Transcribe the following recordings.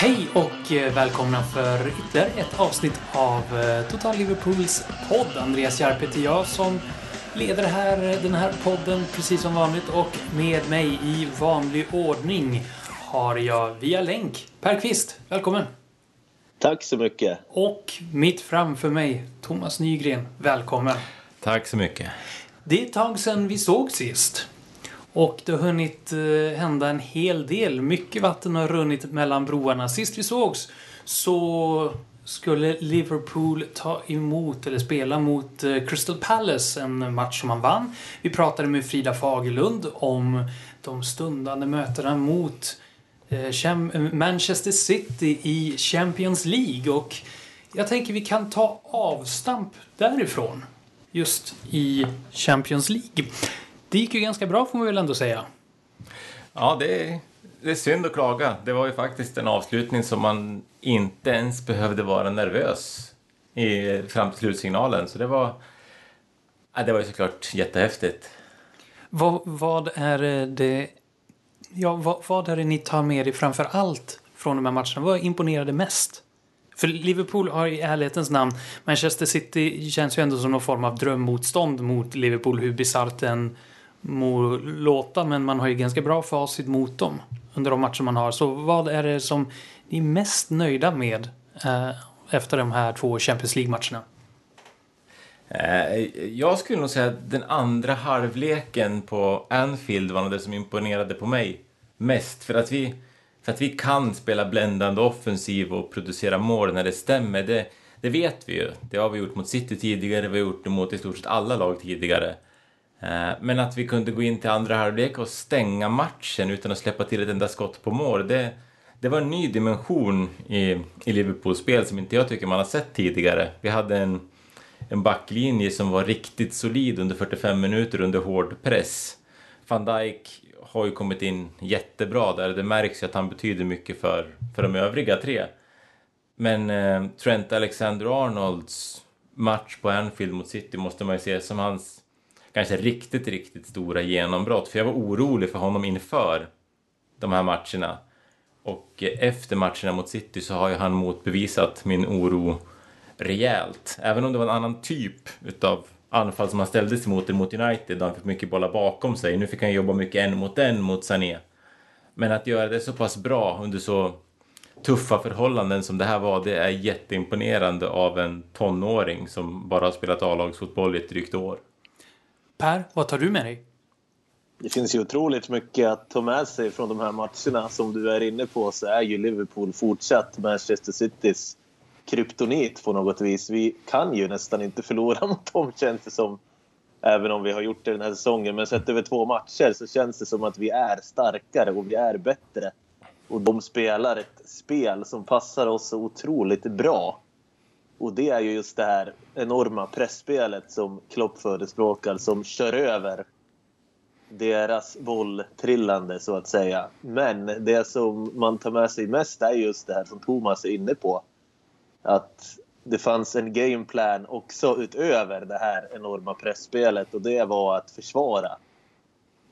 Hej och eh, välkomna för ytterligare ett avsnitt av eh, Total Liverpools podd. Andreas Järp heter jag som leder här, den här podden precis som vanligt och med mig i vanlig ordning har jag via länk Per Kvist. Välkommen! Tack så mycket! Och mitt framför mig Thomas Nygren. Välkommen! Tack så mycket! Det är ett tag sedan vi såg sist. Och det har hunnit eh, hända en hel del. Mycket vatten har runnit mellan broarna. Sist vi sågs så skulle Liverpool ta emot, eller spela mot eh, Crystal Palace, en match som man vann. Vi pratade med Frida Fagerlund om de stundande mötena mot eh, Manchester City i Champions League. Och jag tänker vi kan ta avstamp därifrån. Just i Champions League. Det gick ju ganska bra får man väl ändå säga. Ja, det är, det är synd att klaga. Det var ju faktiskt en avslutning som man inte ens behövde vara nervös i, fram till slutsignalen. Så det var, ja, det var ju såklart jättehäftigt. Vad, vad är det ja, vad, vad är det ni tar med er framför allt från de här matcherna? Vad imponerade mest? För Liverpool har i ärlighetens namn, Manchester City känns ju ändå som någon form av drömmotstånd mot Liverpool, hur bisarrt den låta, men man har ju ganska bra facit mot dem under de matcher man har. Så vad är det som ni är mest nöjda med eh, efter de här två Champions League-matcherna? Eh, jag skulle nog säga att den andra halvleken på Anfield var det som imponerade på mig mest. För att vi, för att vi kan spela bländande offensiv och producera mål när det stämmer, det, det vet vi ju. Det har vi gjort mot City tidigare, vi har gjort det mot i stort sett alla lag tidigare. Eh, men att vi kunde gå in till andra halvlek och stänga matchen utan att släppa till ett enda skott på mål, det, det var en ny dimension i, i Liverpools spel som inte jag tycker man har sett tidigare. Vi hade en, en backlinje som var riktigt solid under 45 minuter under hård press. Van Dijk har ju kommit in jättebra där, det märks ju att han betyder mycket för, för de övriga tre. Men eh, Trent Alexander-Arnolds match på Anfield mot City måste man ju se som hans kanske riktigt, riktigt stora genombrott. För jag var orolig för honom inför de här matcherna. Och efter matcherna mot City så har ju han motbevisat min oro rejält. Även om det var en annan typ utav anfall som han ställdes emot mot United, där han fick mycket bollar bakom sig. Nu fick han jobba mycket en mot en mot Sané. Men att göra det så pass bra under så tuffa förhållanden som det här var, det är jätteimponerande av en tonåring som bara har spelat A-lagsfotboll i ett drygt år. Per, vad tar du med dig? Det finns ju otroligt mycket att ta med sig från de här matcherna. Som du är inne på så är ju Liverpool fortsatt Manchester Citys kryptonit på något vis. Vi kan ju nästan inte förlora mot dem känns det som. Även om vi har gjort det den här säsongen. Men sett över två matcher så känns det som att vi är starkare och vi är bättre. Och de spelar ett spel som passar oss så otroligt bra. Och det är ju just det här enorma pressspelet som Klopp förespråkar som kör över deras bolltrillande så att säga. Men det som man tar med sig mest är just det här som Thomas är inne på. Att det fanns en gameplan också utöver det här enorma pressspelet och det var att försvara.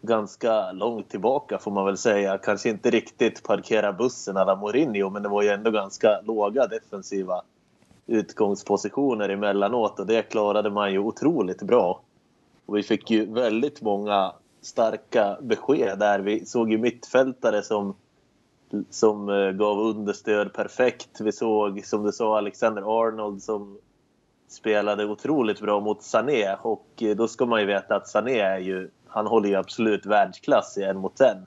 Ganska långt tillbaka får man väl säga. Kanske inte riktigt parkera bussen alla Mourinho men det var ju ändå ganska låga defensiva utgångspositioner emellanåt och det klarade man ju otroligt bra. Och vi fick ju väldigt många starka besked där. Vi såg ju mittfältare som, som eh, gav understöd perfekt. Vi såg, som du sa, Alexander Arnold som spelade otroligt bra mot Sané och eh, då ska man ju veta att Sané är ju, han håller ju absolut världsklass i en mot en.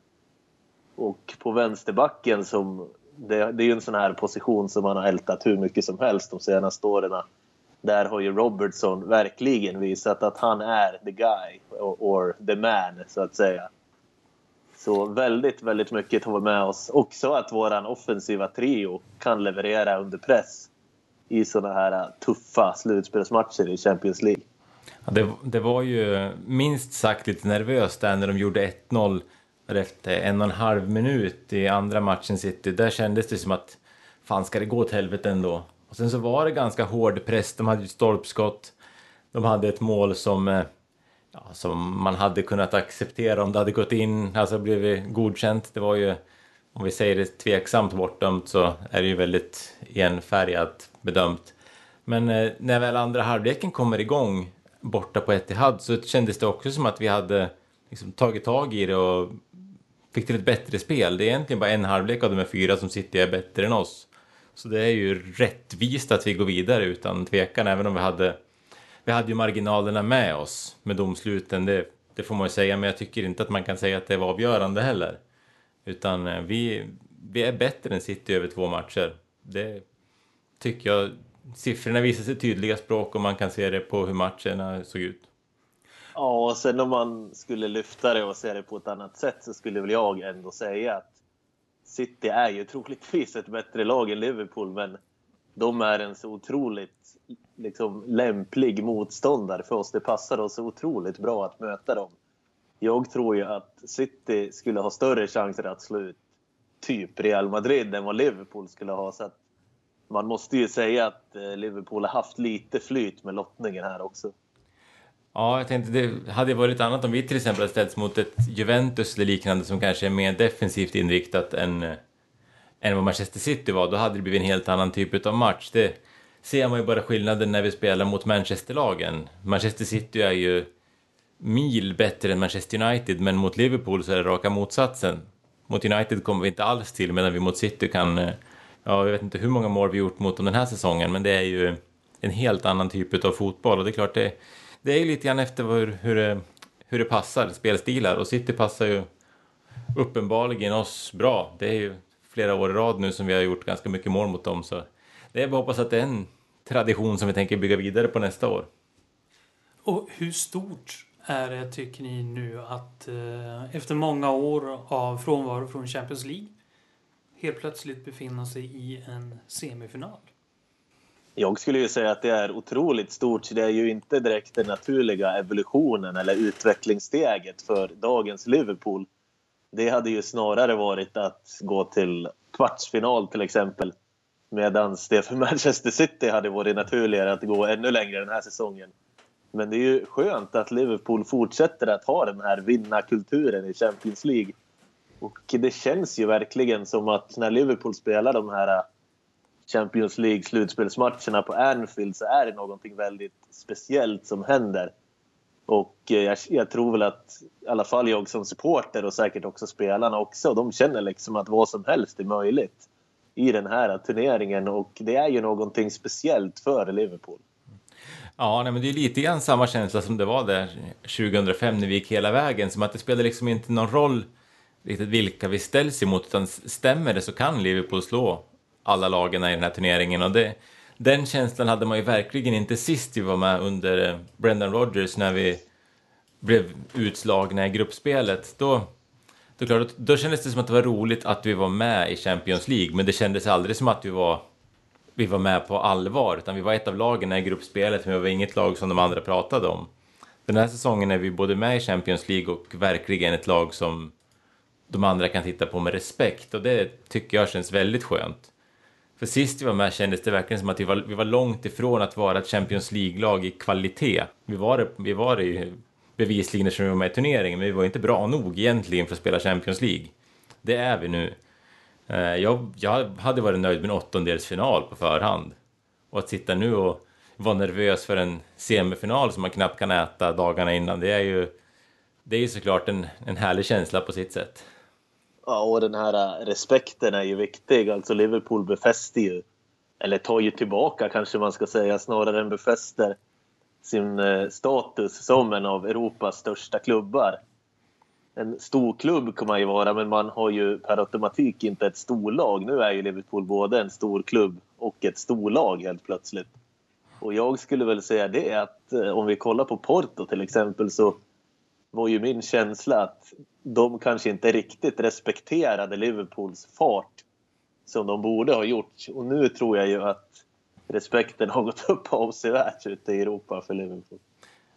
Och på vänsterbacken som det, det är ju en sån här position som man har ältat hur mycket som helst de senaste åren. Där har ju Robertson verkligen visat att han är the guy, or, or the man, så att säga. Så väldigt, väldigt mycket tar vi med oss. Också att våran offensiva trio kan leverera under press i såna här tuffa slutspelsmatcher i Champions League. Ja, det, det var ju minst sagt lite nervöst där när de gjorde 1-0 efter en och en halv minut i andra matchen City, där kändes det som att fan ska det gå åt helvete ändå. Och sen så var det ganska hård press, de hade ju stolpskott, de hade ett mål som, eh, ja, som man hade kunnat acceptera om det hade gått in, alltså blivit godkänt. Det var ju om vi säger det tveksamt bortdömt så är det ju väldigt enfärgat bedömt. Men eh, när väl andra halvleken kommer igång borta på Etihad så kändes det också som att vi hade liksom, tagit tag i det och fick till ett bättre spel. Det är egentligen bara en halvlek av de här fyra som City är bättre än oss. Så det är ju rättvist att vi går vidare utan tvekan, även om vi hade vi hade ju marginalerna med oss med domsluten, det, det får man ju säga, men jag tycker inte att man kan säga att det var avgörande heller. Utan eh, vi, vi är bättre än City över två matcher. Det tycker jag. Siffrorna visar sig tydliga språk och man kan se det på hur matcherna såg ut. Ja, och sen om man skulle lyfta det och se det på ett annat sätt så skulle väl jag ändå säga att City är ju troligtvis ett bättre lag än Liverpool, men de är en så otroligt liksom, lämplig motståndare för oss. Det passar oss så otroligt bra att möta dem. Jag tror ju att City skulle ha större chanser att slå ut typ Real Madrid än vad Liverpool skulle ha. Så man måste ju säga att eh, Liverpool har haft lite flyt med lottningen här också. Ja, jag tänkte det hade varit annat om vi till exempel hade ställts mot ett Juventus eller liknande som kanske är mer defensivt inriktat än, eh, än vad Manchester City var. Då hade det blivit en helt annan typ av match. Det ser man ju bara skillnaden när vi spelar mot Manchesterlagen. Manchester City är ju mil bättre än Manchester United, men mot Liverpool så är det raka motsatsen. Mot United kommer vi inte alls till, medan vi mot City kan... Eh, ja, jag vet inte hur många mål vi gjort mot dem den här säsongen, men det är ju en helt annan typ av fotboll och det är klart det det är ju lite grann efter hur, hur, det, hur det passar spelstilar och City passar ju uppenbarligen oss bra. Det är ju flera år i rad nu som vi har gjort ganska mycket mål mot dem så det är bara att hoppas att det är en tradition som vi tänker bygga vidare på nästa år. Och hur stort är det, tycker ni nu, att eh, efter många år av frånvaro från Champions League helt plötsligt befinna sig i en semifinal? Jag skulle ju säga att det är otroligt stort. Det är ju inte direkt den naturliga evolutionen eller utvecklingssteget för dagens Liverpool. Det hade ju snarare varit att gå till kvartsfinal till exempel. Medan det för Manchester City hade varit naturligare att gå ännu längre den här säsongen. Men det är ju skönt att Liverpool fortsätter att ha den här vinnarkulturen i Champions League. Och det känns ju verkligen som att när Liverpool spelar de här Champions League-slutspelsmatcherna på Anfield så är det någonting väldigt speciellt som händer. Och eh, jag, jag, tror väl att i alla fall jag som supporter och säkert också spelarna också, de känner liksom att vad som helst är möjligt i den här turneringen och det är ju någonting speciellt för Liverpool. Ja, nej, men det är lite grann samma känsla som det var där 2005 när vi gick hela vägen, som att det spelar liksom inte någon roll riktigt vilka vi ställs emot, utan stämmer det så kan Liverpool slå alla lagen i den här turneringen. Och det, den känslan hade man ju verkligen inte sist vi var med under eh, Brendan Rodgers när vi blev utslagna i gruppspelet. Då, då, klart, då kändes det som att det var roligt att vi var med i Champions League, men det kändes aldrig som att vi var, vi var med på allvar, utan vi var ett av lagen i gruppspelet, men vi var inget lag som de andra pratade om. Den här säsongen är vi både med i Champions League och verkligen ett lag som de andra kan titta på med respekt och det tycker jag känns väldigt skönt. För sist vi var med kändes det verkligen som att vi var, vi var långt ifrån att vara ett Champions League-lag i kvalitet. Vi var det, vi var det bevisligen eftersom vi var med i turneringen, men vi var inte bra nog egentligen för att spela Champions League. Det är vi nu. Eh, jag, jag hade varit nöjd med en åttondelsfinal på förhand. Och att sitta nu och vara nervös för en semifinal som man knappt kan äta dagarna innan, det är ju, det är ju såklart en, en härlig känsla på sitt sätt. Ja, och den här äh, respekten är ju viktig. Alltså Liverpool befäster ju, eller tar ju tillbaka kanske man ska säga, snarare än befäster sin äh, status som en av Europas största klubbar. En stor klubb kan man ju vara, men man har ju per automatik inte ett storlag. Nu är ju Liverpool både en stor klubb och ett storlag helt plötsligt. Och jag skulle väl säga det att äh, om vi kollar på Porto till exempel så var ju min känsla att de kanske inte riktigt respekterade Liverpools fart som de borde ha gjort. Och nu tror jag ju att respekten har gått upp avsevärt ute i Europa för Liverpool.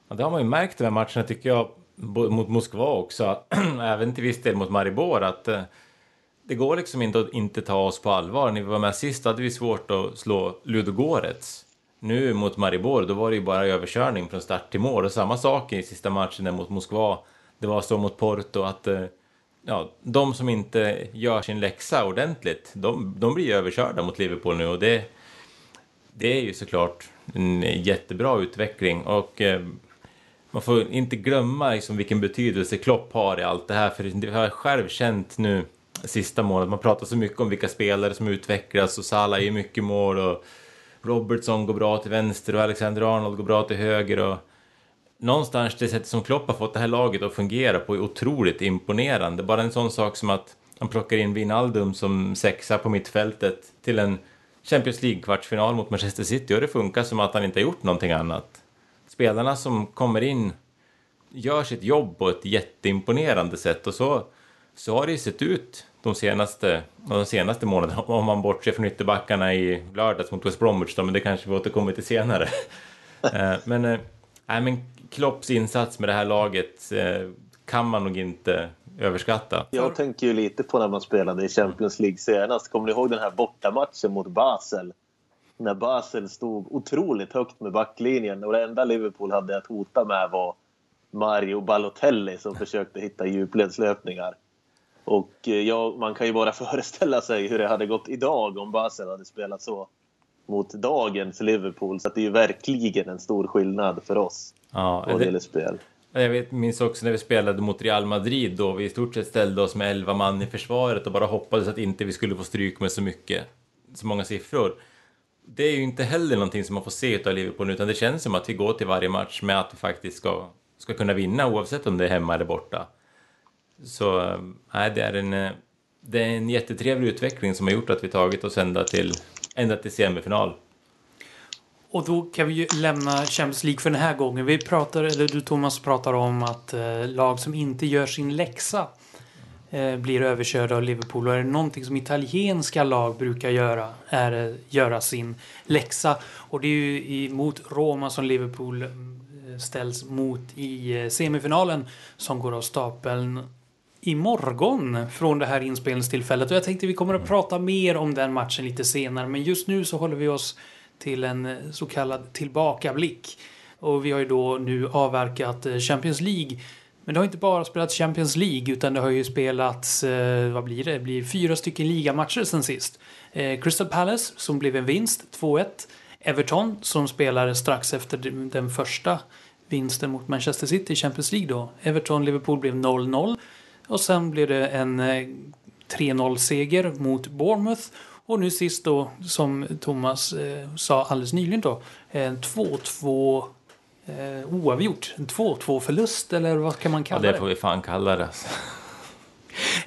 Ja, det har man ju märkt i de här matcherna tycker jag, mot Moskva också, även till viss del mot Maribor, att eh, det går liksom inte att inte ta oss på allvar. När vi var med sist hade vi svårt att slå Ludogorets. Nu mot Maribor, då var det ju bara överkörning från start till mål. Och samma sak i sista matchen mot Moskva. Det var så mot Porto att eh, ja, de som inte gör sin läxa ordentligt, de, de blir överkörda mot Liverpool nu och det, det är ju såklart en jättebra utveckling och eh, man får inte glömma liksom vilken betydelse Klopp har i allt det här för det har jag själv känt nu sista målet, Man pratar så mycket om vilka spelare som utvecklas och Salah är mycket mål och Robertson går bra till vänster och Alexander Arnold går bra till höger och någonstans det sättet som Klopp har fått det här laget att fungera på är otroligt imponerande. Bara en sån sak som att han plockar in Wijnaldum som sexa på mittfältet till en Champions League-kvartsfinal mot Manchester City och det funkar som att han inte har gjort någonting annat. Spelarna som kommer in gör sitt jobb på ett jätteimponerande sätt och så, så har det ju sett ut de senaste, de senaste månaderna, om man bortser från ytterbackarna i lördags mot West Bromwich då, men det kanske vi återkommer till senare. Eh, men, äh, men Klopps insats med det här laget äh, kan man nog inte överskatta. Jag tänker ju lite på när man spelade i Champions League senast. Kommer ni ihåg den här bortamatchen mot Basel? När Basel stod otroligt högt med backlinjen och det enda Liverpool hade att hota med var Mario Balotelli som försökte hitta djupledslöpningar. Och eh, ja, man kan ju bara föreställa sig hur det hade gått idag om Basel hade spelat så mot dagens Liverpool. Så det är ju verkligen en stor skillnad för oss ja, vad det gäller spel. Jag vet, minns också när vi spelade mot Real Madrid då vi i stort sett ställde oss med 11 man i försvaret och bara hoppades att inte vi skulle få stryk med så mycket, så många siffror. Det är ju inte heller någonting som man får se av Liverpool utan det känns som att vi går till varje match med att vi faktiskt ska, ska kunna vinna oavsett om det är hemma eller borta. Så nej, det är en, eh, det är en jättetrevlig utveckling som har gjort att vi tagit oss ända till, ända till semifinal. Och då kan vi ju lämna Champions League för den här gången. Vi pratar, eller du Thomas pratar om att eh, lag som inte gör sin läxa eh, blir överkörda av Liverpool. Och är det någonting som italienska lag brukar göra är det göra sin läxa. Och det är ju mot Roma som Liverpool eh, ställs mot i semifinalen som går av stapeln imorgon från det här inspelningstillfället. Och jag tänkte vi kommer att prata mer om den matchen lite senare. Men just nu så håller vi oss till en så kallad tillbakablick. Och vi har ju då nu avverkat eh, Champions League. Men det har inte bara spelats Champions League utan det har ju spelats, eh, vad blir det? Det blir fyra stycken ligamatcher sen sist. Eh, Crystal Palace som blev en vinst, 2-1. Everton som spelade strax efter den första vinsten mot Manchester City i Champions League då. Everton-Liverpool blev 0-0. Och sen blev det en 3-0-seger eh, mot Bournemouth. Och nu sist då, som Thomas eh, sa alldeles nyligen då, en 2-2 eh, oavgjort. En 2-2 förlust eller vad kan man kalla det? Ja, det får vi fan kalla det.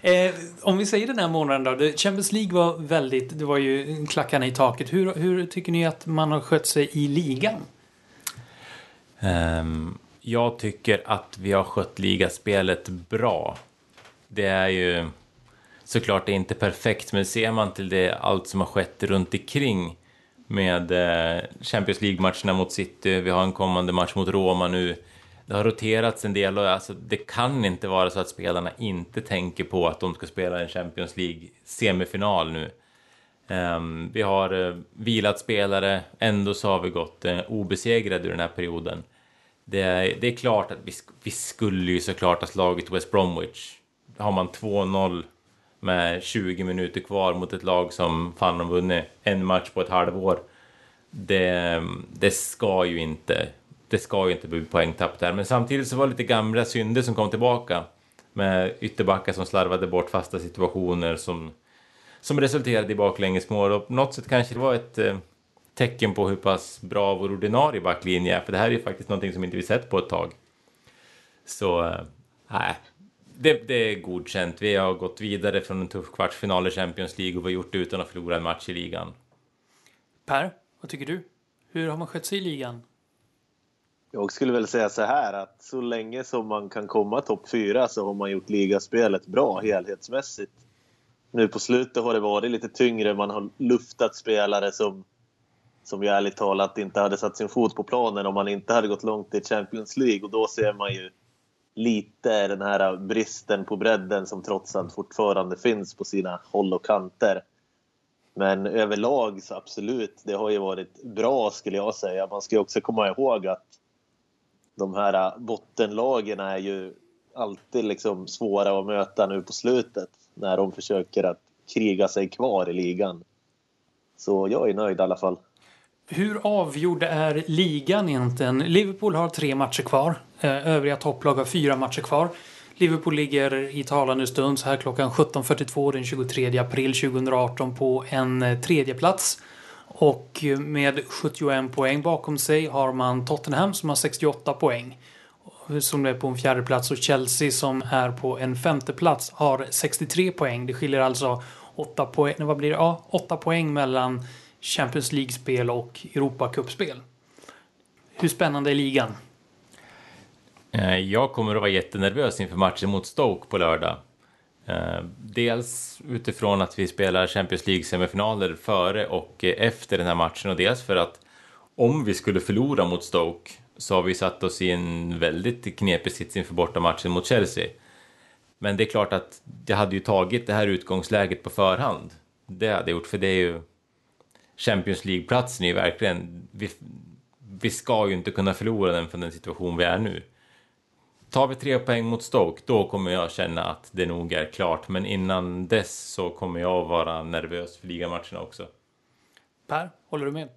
eh, om vi säger den här månaden då. Champions League var väldigt, det var ju klackarna i taket. Hur, hur tycker ni att man har skött sig i ligan? Um, jag tycker att vi har skött ligaspelet bra det är ju såklart det är inte perfekt, men ser man till det allt som har skett runt omkring med eh, Champions League-matcherna mot City, vi har en kommande match mot Roma nu. Det har roterats en del och alltså, det kan inte vara så att spelarna inte tänker på att de ska spela en Champions League-semifinal nu. Um, vi har uh, vilat spelare, ändå så har vi gått uh, obesegrade ur den här perioden. Det är, det är klart att vi, vi skulle ju såklart ha slagit West Bromwich har man 2-0 med 20 minuter kvar mot ett lag som fan har vunnit en match på ett halvår. Det, det ska ju inte det ska ju inte bli poängtapp där. Men samtidigt så var det lite gamla synder som kom tillbaka. Med ytterbackar som slarvade bort fasta situationer som, som resulterade i baklängesmål. Och på något sätt kanske det var ett eh, tecken på hur pass bra vår ordinarie backlinje är. För det här är ju faktiskt någonting som inte vi sett på ett tag. Så, eh, nej. Äh, det, det, är godkänt. Vi har gått vidare från en tuff kvartsfinal i Champions League och vi har gjort det utan att förlora en match i ligan. Per, vad tycker du? Hur har man skött sig i ligan? Jag skulle väl säga så här att så länge som man kan komma topp fyra så har man gjort ligaspelet bra helhetsmässigt. Nu på slutet har det varit lite tyngre. Man har luftat spelare som, som ju ärligt talat inte hade satt sin fot på planen om man inte hade gått långt i Champions League. Och då ser man ju lite den här bristen på bredden som trots allt fortfarande finns på sina håll och kanter. Men överlag så absolut, det har ju varit bra skulle jag säga. Man ska också komma ihåg att de här bottenlagen är ju alltid liksom svåra att möta nu på slutet när de försöker att kriga sig kvar i ligan. Så jag är nöjd i alla fall. Hur avgjord är ligan egentligen? Liverpool har tre matcher kvar. Eh, övriga topplag har fyra matcher kvar. Liverpool ligger i talande stund så här klockan 17.42 den 23 april 2018 på en eh, tredje plats. Och med 71 poäng bakom sig har man Tottenham som har 68 poäng. Som är på en fjärde plats och Chelsea som är på en femte plats har 63 poäng. Det skiljer alltså 8 poäng, vad blir det? Ja, 8 poäng mellan Champions League-spel och Europacup-spel. Hur spännande är ligan? Eh, jag kommer att vara jättenervös inför matchen mot Stoke på lördag. Eh, dels utifrån att vi spelar Champions League-semifinaler före och efter den här matchen och dels för att om vi skulle förlora mot Stoke så har vi satt oss i en väldigt knepig sits inför bortamatchen mot Chelsea. Men det är klart att jag hade ju tagit det här utgångsläget på förhand. Det hade jag gjort, för det är ju... Champions League-platsen är ju verkligen... Vi, vi ska ju inte kunna förlora den från den situation vi är nu. Tar vi tre poäng mot Stoke, då kommer jag känna att det nog är klart. Men innan dess så kommer jag vara nervös för ligamatcherna också. Per, håller du med?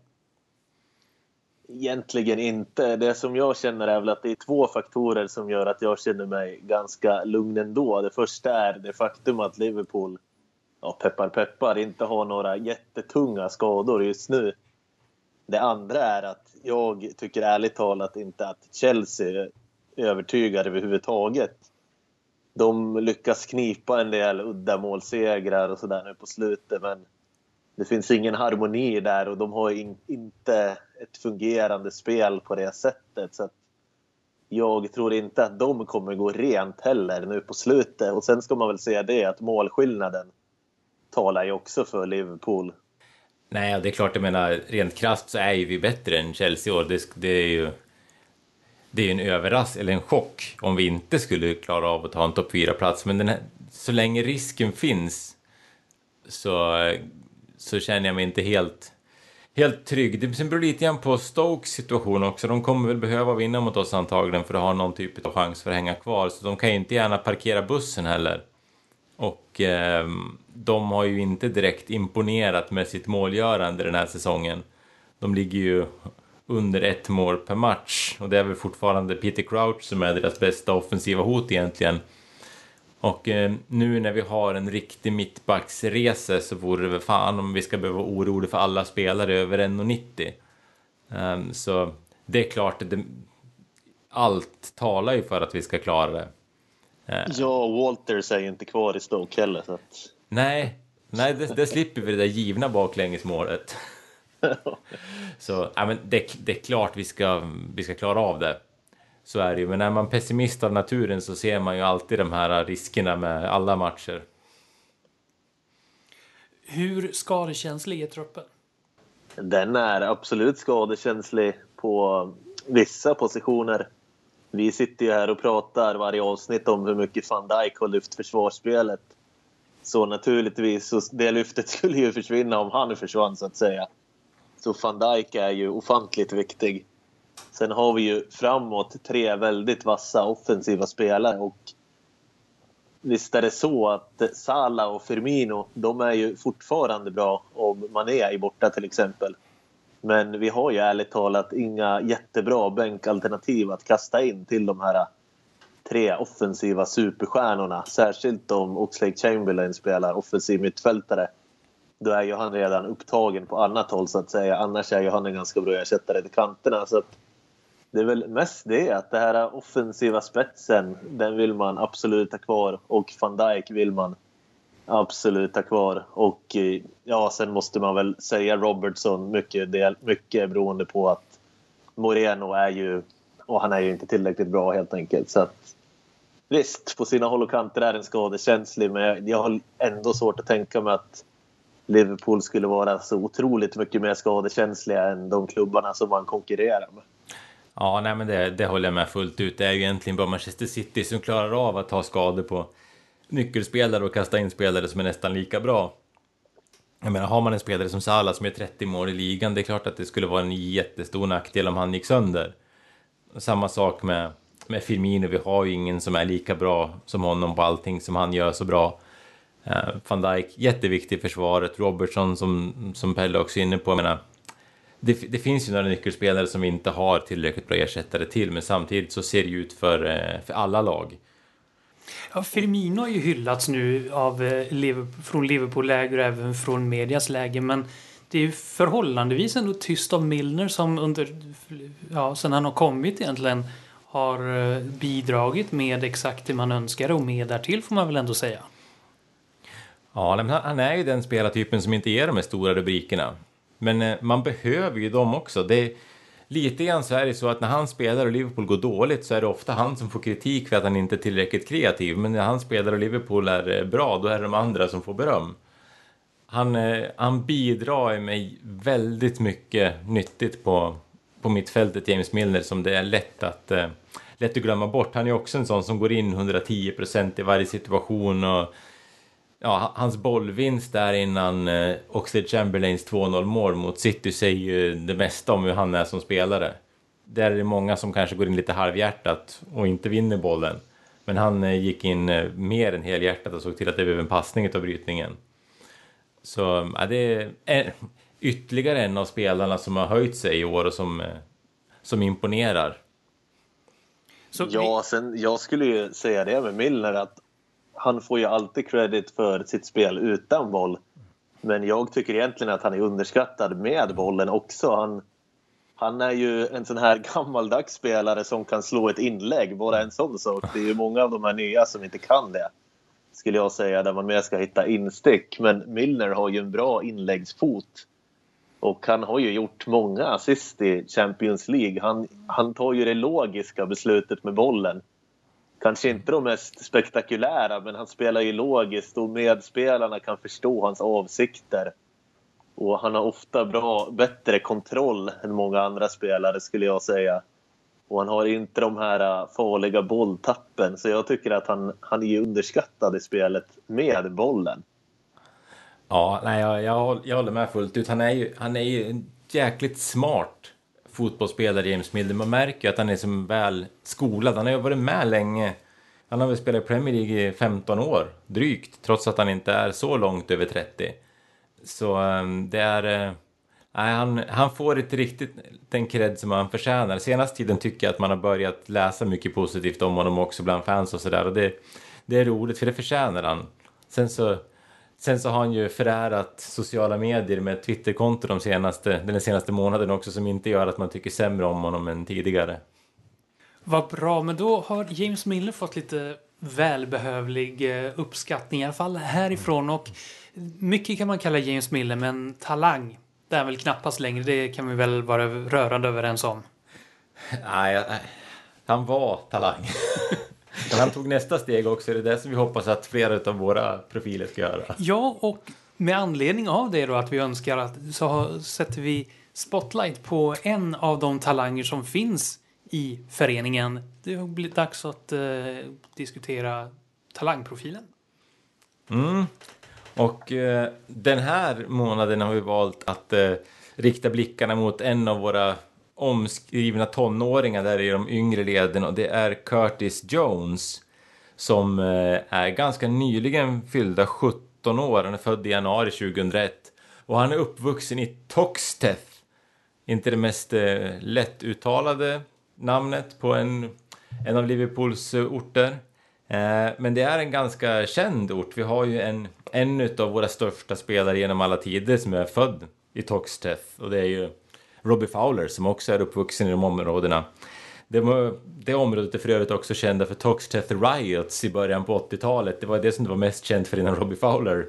Egentligen inte. Det som jag känner är väl att det är två faktorer som gör att jag känner mig ganska lugn ändå. Det första är det faktum att Liverpool, ja, peppar peppar, inte har några jättetunga skador just nu. Det andra är att jag tycker ärligt talat inte att Chelsea övertygar överhuvudtaget. De lyckas knipa en del uddamålssegrar och sådär nu på slutet men det finns ingen harmoni där och de har in, inte ett fungerande spel på det sättet. Så jag tror inte att de kommer gå rent heller nu på slutet. Och sen ska man väl säga det att målskillnaden talar ju också för Liverpool. Nej, det är klart, jag menar rent krasst så är ju vi bättre än Chelsea och det, det är ju det är en överraskning, eller en chock, om vi inte skulle klara av att ta en topp 4-plats. Men den här, så länge risken finns så, så känner jag mig inte helt, helt trygg. Det beror lite grann på Stokes situation också. De kommer väl behöva vinna mot oss antagligen för att ha någon typ av chans för att hänga kvar. Så de kan ju inte gärna parkera bussen heller. Och eh, de har ju inte direkt imponerat med sitt målgörande den här säsongen. De ligger ju under ett mål per match. Och det är väl fortfarande Peter Crouch som är deras bästa offensiva hot egentligen. Och eh, nu när vi har en riktig mittbacksresa så vore det väl fan om vi ska behöva vara oroliga för alla spelare över 1,90. Um, ehm, så det är klart, det, allt talar ju för att vi ska klara det. Uh, ja, Walters är ju inte kvar i Stoke heller. Så att... Nej, nej det, det slipper vi det där givna baklängesmålet. så ja, men det, det, är klart vi ska, vi ska klara av det. Så är det ju. Men är man pessimist av naturen så ser man ju alltid de här riskerna med alla matcher. Hur skadekänslig är truppen? Den är absolut skadekänslig på vissa positioner. Vi sitter ju här och pratar varje avsnitt om hur mycket van Dijk har lyft försvarsspelet. Så naturligtvis, så det lyftet skulle ju försvinna om han försvann så att säga. Så van Dijk är ju ofantligt viktig. Sen har vi ju framåt tre väldigt vassa offensiva spelare och visst är det så att Salah och Firmino, de är ju fortfarande bra om man är borta till exempel. Men vi har ju ärligt talat inga jättebra bänkalternativ att kasta in till de här tre offensiva superstjärnorna. Särskilt om Oxlade Chamberlain spelar offensiv mittfältare då är ju han redan upptagen på annat håll så att säga. Annars är ju han en ganska bra ersättare till kanterna. Så det är väl mest det att det här offensiva spetsen, den vill man absolut ha kvar. Och van Dijk vill man absolut tack kvar. Och eh, ja, sen måste man väl säga Robertson mycket, del, mycket beroende på att Moreno är ju, och han är ju inte tillräckligt bra helt enkelt. Så att, visst, på sina håll och kanter är den skadekänslig men jag har ändå svårt att tänka mig att Liverpool skulle vara så otroligt mycket mer skadekänsliga än de klubbarna som man konkurrerar med. Ja, nej, men det, det håller jag med fullt ut. Det är ju egentligen bara Manchester City som klarar av att ta skador på nyckelspelare och kasta in spelare som är nästan lika bra. Jag menar, har man en spelare som Salah som är 30 mål i ligan, det är klart att det skulle vara en jättestor nackdel om han gick sönder. Samma sak med med Firmino, vi har ju ingen som är lika bra som honom på allting som han gör så bra. Uh, Van Dijk, jätteviktig i försvaret. Robertson som, som Pelle också är inne på, jag menar, det, det, finns ju några nyckelspelare som vi inte har tillräckligt bra ersättare till, men samtidigt så ser det ju ut för, eh, för alla lag. Ja, Firmino har ju hyllats nu av, eh, Liverpool, från Liverpool-läger och även från medias läger men det är ju förhållandevis ändå tyst av Milner som under, ja, sen han har kommit egentligen har eh, bidragit med exakt det man önskar och mer därtill får man väl ändå säga. Ja, men han är ju den spelartypen som inte ger de här stora rubrikerna. Men eh, man behöver ju dem också. Det är, lite grann så är det så att när han spelar och Liverpool går dåligt så är det ofta han som får kritik för att han inte är tillräckligt kreativ. Men när han spelar och Liverpool är eh, bra, då är det de andra som får beröm. Han, eh, han bidrar med väldigt mycket nyttigt på, på mittfältet, James Milner, som det är lätt att, eh, lätt att glömma bort. Han är också en sån som går in 110% i varje situation och ja, hans bollvinst där innan eh, Oxlade Chamberlains 2-0 mål mot City säger ju det mesta om hur han är som spelare. Där är det många som kanske går in lite halvhjärtat och inte vinner bollen. Men han eh, gick in eh, mer än helhjärtat och såg till att det blev en passning av brytningen. Så ja, det är ytterligare en av spelarna som har höjt sig i år och som, eh, som imponerar. Så ja, sen, jag skulle ju säga det med Milner att han får ju alltid credit för sitt spel utan boll. Men jag tycker egentligen att han är underskattad med bollen också. Han, han är ju en sån här gammaldags spelare som kan slå ett inlägg, bara en sån sak. Det är ju många av de här nya som inte kan det, skulle jag säga, där man mer ska hitta instick. Men Milner har ju en bra inläggsfot. Och han har ju gjort många assist i Champions League. Han, han tar ju det logiska beslutet med bollen kanske inte de mest spektakulära, men han spelar ju logiskt och medspelarna kan förstå hans avsikter. Och han har ofta bra, bättre kontroll än många andra spelare skulle jag säga. Och han har inte de här äh, farliga bolltappen, så jag tycker att han, han är underskattad i spelet med bollen. Ja, nej, jag, jag, jag håller med fullt ut. Han är ju, han är ju jäkligt smart fotbollsspelare, James Milner. Man märker ju att han är som väl skolad. Han har ju varit med länge. Han har väl spelat i Premier League i 15 år, drygt, trots att han inte är så långt över 30. Så um, det är... Uh, nej, han, han får inte riktigt den cred som han förtjänar. Senaste tiden tycker jag att man har börjat läsa mycket positivt om honom också bland fans och sådär. Och det, det är roligt, för det förtjänar han. Sen så Sen så har han ju förärat sociala medier med Twitterkonto de senaste, den senaste månaden också som inte gör att man tycker sämre om honom än tidigare. Vad bra, men då har James Miller fått lite välbehövlig eh, uppskattning i alla fall härifrån och mycket kan man kalla James Miller men talang det är väl knappast längre, det kan vi väl vara rörande överens om. Nej, han var talang. Han tog nästa steg också. Det är det som vi hoppas att flera av våra profiler ska göra. Ja, och med anledning av det då att vi önskar att så sätter vi spotlight på en av de talanger som finns i föreningen. Det har blivit dags att eh, diskutera talangprofilen. Mm. Och eh, den här månaden har vi valt att eh, rikta blickarna mot en av våra omskrivna tonåringar där i de yngre leden och det är Curtis Jones som eh, är ganska nyligen fyllda 17 år. Han är född i januari 2001 och han är uppvuxen i Toxteth. Inte det mest eh, lättuttalade namnet på en, en av Liverpools eh, orter. Men det är en ganska känd ort. Vi har ju en, en av våra största spelare genom alla tider som är född i Toxteth och det är ju Robbie Fowler som också är uppvuxen i de områdena. Det, det området är för övrigt också kända för Toxteth Riots i början på 80-talet. Det var det som det var mest känt för innan Robbie Fowler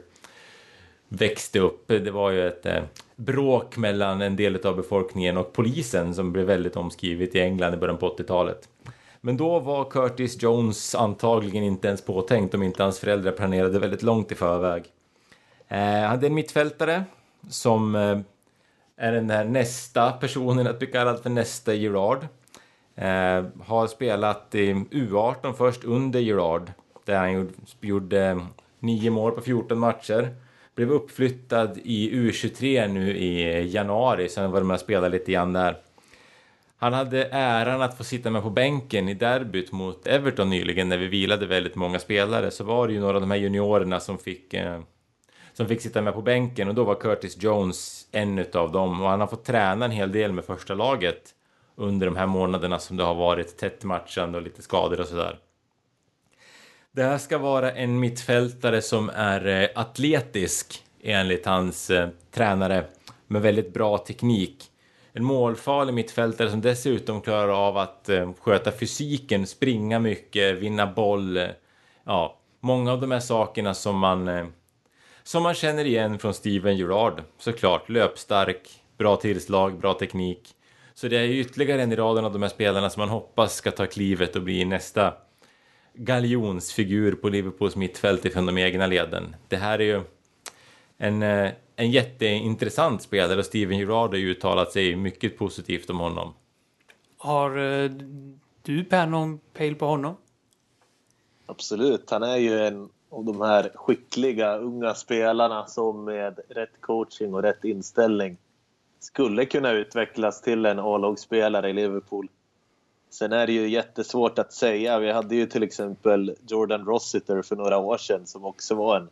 växte upp. Det var ju ett eh, bråk mellan en del av befolkningen och polisen som blev väldigt omskrivet i England i början på 80-talet. Men då var Curtis Jones antagligen inte ens påtänkt om inte hans föräldrar planerade väldigt långt i förväg. Eh, han är en mittfältare som eh, är den här nästa personen att bli kallad för nästa Gerard. Eh, har spelat i U18 först under Gerard där han gjorde, gjorde nio mål på 14 matcher. Blev uppflyttad i U23 nu i januari, så han var med och spelade lite grann där. Han hade äran att få sitta med på bänken i derbyt mot Everton nyligen när vi vilade väldigt många spelare. Så var det ju några av de här juniorerna som fick, eh, som fick sitta med på bänken och då var Curtis Jones en utav dem. Och han har fått träna en hel del med första laget under de här månaderna som det har varit tätt matchande och lite skador och sådär. Det här ska vara en mittfältare som är eh, atletisk enligt hans eh, tränare med väldigt bra teknik. En målfarlig mittfältare som dessutom klarar av att eh, sköta fysiken, springa mycket, vinna boll. Eh, ja, många av de här sakerna som man, eh, som man känner igen från Steven Gerrard. Såklart, löpstark, bra tillslag, bra teknik. Så det är ju ytterligare en i raden av de här spelarna som man hoppas ska ta klivet och bli nästa galjonsfigur på Liverpools mittfält ifrån de egna leden. Det här är ju en, eh, en jätteintressant spelare och Steven Gerrard har ju uttalat sig mycket positivt om honom. Har eh, du Per någon pejl på honom? Absolut, han är ju en och de här skickliga unga spelarna som med rätt coaching och rätt inställning skulle kunna utvecklas till en A-lagsspelare i Liverpool. Sen är det ju jättesvårt att säga. Vi hade ju till exempel Jordan Rossiter för några år sedan som också var en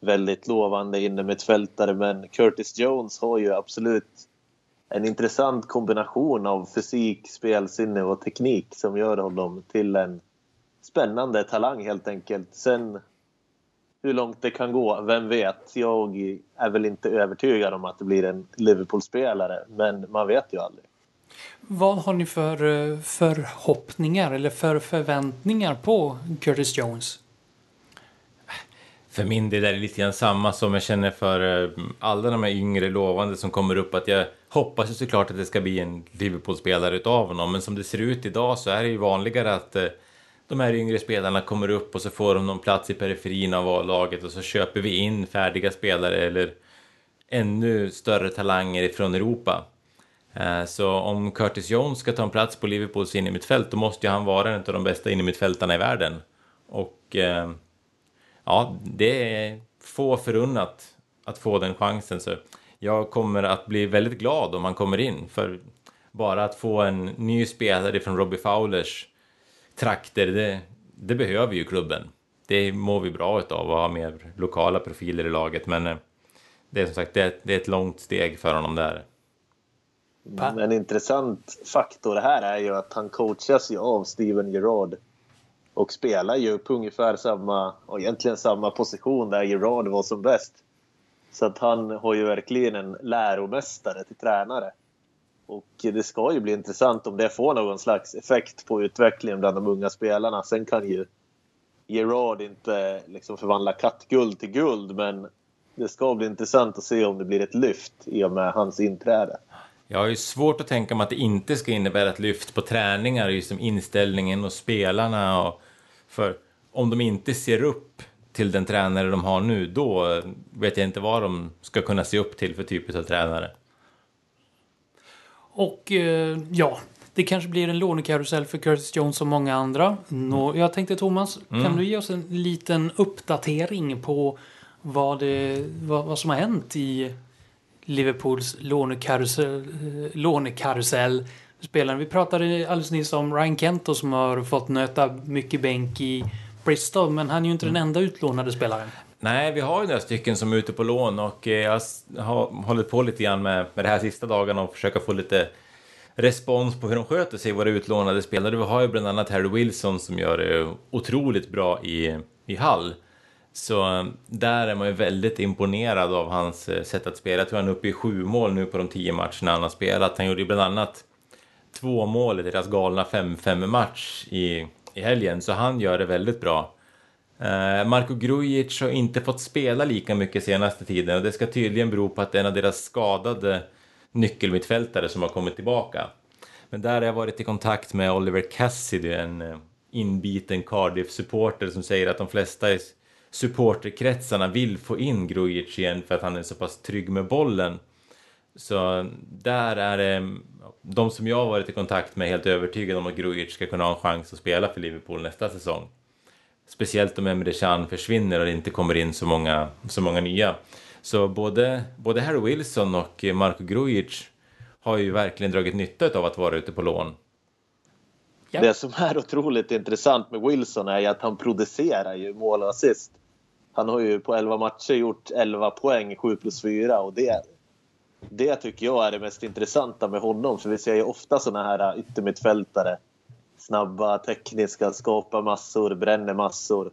väldigt lovande innermittfältare. Men Curtis Jones har ju absolut en intressant kombination av fysik, spelsinne och teknik som gör honom till en spännande talang helt enkelt. Sen hur långt det kan gå, vem vet? Jag är väl inte övertygad om att det blir en Liverpool-spelare, men man vet ju aldrig. Vad har ni för eh, förhoppningar eller för förväntningar på Curtis Jones? För min del är det lite grann samma som jag känner för eh, alla de här yngre lovande som kommer upp. Att jag hoppas ju såklart att det ska bli en Liverpool-spelare utav honom. Men som det ser ut idag så är det ju vanligare att eh, de här yngre spelarna kommer upp och så får de någon plats i periferin av A-laget och så köper vi in färdiga spelare eller ännu större talanger ifrån Europa. Eh, så om Curtis Jones ska ta en plats på Liverpools innermittfält då måste ju han vara en av de bästa innermittfältarna i världen. Och eh, ja, det är få förunnat att få den chansen. Så jag kommer att bli väldigt glad om han kommer in. För bara att få en ny spelare från Robbie Fowlers trakter, det, det behöver ju klubben. Det mår vi bra av att ha mer lokala profiler i laget. Men eh, det är som sagt det, det är ett långt steg för honom där. En intressant faktor här är ju att han coachas ju av Steven Gerrard och spelar ju på ungefär samma, och egentligen samma position där Gerard var som bäst. Så att han har ju verkligen en läromästare till tränare. Och det ska ju bli intressant om det får någon slags effekt på utvecklingen bland de unga spelarna. Sen kan ju Gerard inte liksom förvandla kattguld till guld men det ska bli intressant att se om det blir ett lyft i och med hans inträde. Jag har ju svårt att tänka mig att det inte ska innebära ett lyft på träningar, just som inställningen och spelarna och för om de inte ser upp till den tränare de har nu, då vet jag inte vad de ska kunna se upp till för typ av tränare. Och eh, ja, det kanske blir en lånekarusell för Curtis Jones och många andra. Nå, jag tänkte Thomas, mm. kan du ge oss en liten uppdatering på vad, det, vad, vad som har hänt i Liverpools lånekarusell, eh, lånekarusell spelaren. Vi pratade alldeles nyss om Ryan Kento som har fått nöta mycket bänk i Bristol, men han är ju inte mm. den enda utlånade spelaren. Nej, vi har ju några stycken som är ute på lån och eh, jag har hållit på lite grann med, med det här sista dagarna och försöka få lite respons på hur de sköter sig, våra utlånade spelare. Vi har ju bland annat Harry Wilson som gör det otroligt bra i, i Hall. Så eh, där är man ju väldigt imponerad av hans eh, sätt att spela. Jag tror han är uppe i sju mål nu på de tio matcherna han har spelat. Han gjorde ju bland annat två mål i deras galna 5-5 match i, i helgen, så han gör det väldigt bra. Eh, Marko Grujic har inte fått spela lika mycket senaste tiden och det ska tydligen bero på att en av deras skadade nyckelmittfältare som har kommit tillbaka. Men där har jag varit i kontakt med Oliver Cassidy, en eh, inbiten Cardiff-supporter som säger att de flesta i supporterkretsarna vill få in Grujic igen för att han är så pass trygg med bollen. Så där är det de som jag har varit i kontakt med helt övertygade om att Grujic ska kunna ha en chans att spela för Liverpool nästa säsong. Speciellt om Emre Can försvinner och det inte kommer in så många, så många nya. Så både, både Harry Wilson och Marko Grujic har ju verkligen dragit nytta av att vara ute på lån. Ja. Det som är otroligt intressant med Wilson är att han producerar ju mål och assist. Han har ju på 11 matcher gjort 11 poäng, 7 plus 4 och det, det tycker jag är det mest intressanta med honom. För vi ser ju ofta såna här yttermittfältare. Snabba, tekniska, skapar massor, bränner massor.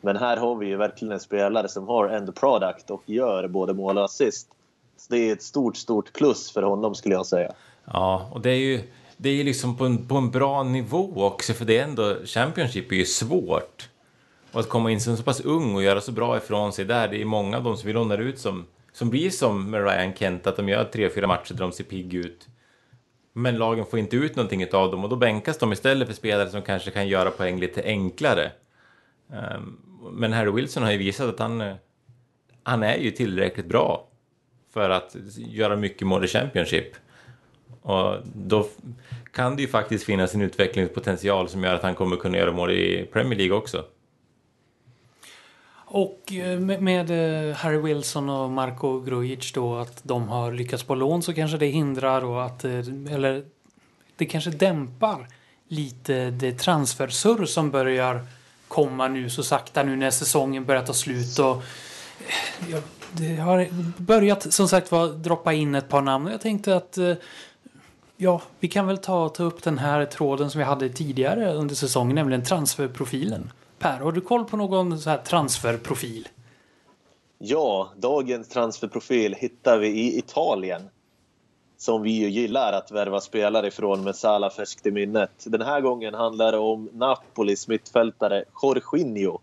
Men här har vi ju verkligen en spelare som har end product och gör både mål och assist. Så det är ett stort, stort plus för honom skulle jag säga. Ja, och det är ju det är liksom på en, på en bra nivå också, för det är ändå, Championship är ju svårt. Och att komma in som så pass ung och göra så bra ifrån sig där, det är många av dem som vi lånar ut som, som blir som med Ryan Kent, att de gör tre, fyra matcher där de ser pigg ut. Men lagen får inte ut någonting av dem och då bänkas de istället för spelare som kanske kan göra poäng lite enklare. Ehm, men Harry Wilson har ju visat att han, han är ju tillräckligt bra för att göra mycket mål i Championship. Och då kan det ju faktiskt finnas en utvecklingspotential som gör att han kommer kunna göra mål i Premier League också. Och eh, med eh, Harry Wilson och Marco Grujic då att de har lyckats på lån så kanske det hindrar och att eh, eller det kanske dämpar lite det transfersurr som börjar komma nu så sakta nu när säsongen börjar ta slut och det har börjat som sagt var droppa in ett par namn. Jag tänkte att Ja, vi kan väl ta, ta upp den här tråden som vi hade tidigare under säsongen, nämligen transferprofilen. Per, har du koll på någon så här transferprofil? Ja, dagens transferprofil hittar vi i Italien. Som vi ju gillar att värva spelare ifrån med Sala färskt i minnet. Den här gången handlar det om Napolis mittfältare Jorginho.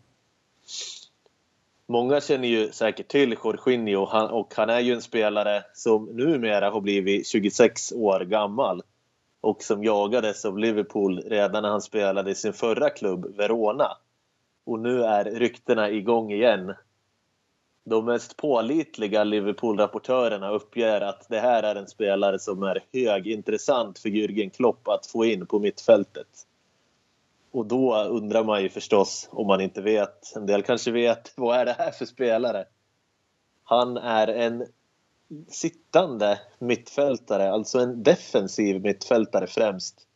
Många känner ju säkert till Jorginho och han är ju en spelare som numera har blivit 26 år gammal och som jagades av Liverpool redan när han spelade i sin förra klubb Verona. Och nu är ryktena igång igen. De mest pålitliga Liverpool-rapportörerna uppger att det här är en spelare som är högintressant för Jürgen Klopp att få in på mittfältet. Och då undrar man ju förstås om man inte vet, en del kanske vet, vad är det här för spelare? Han är en sittande mittfältare, alltså en defensiv mittfältare främst.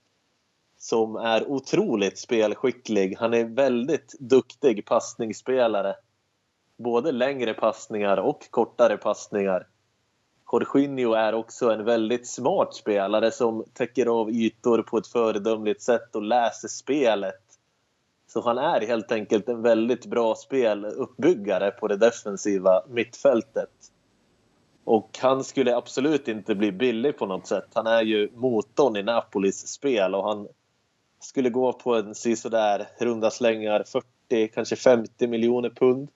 Som är otroligt spelskicklig. Han är väldigt duktig passningsspelare. Både längre passningar och kortare passningar. Jorginho är också en väldigt smart spelare som täcker av ytor på ett föredömligt sätt och läser spelet. Så han är helt enkelt en väldigt bra speluppbyggare på det defensiva mittfältet. Och han skulle absolut inte bli billig på något sätt. Han är ju motorn i Napolis spel och han skulle gå på en sådär runda slängar 40, kanske 50 miljoner pund.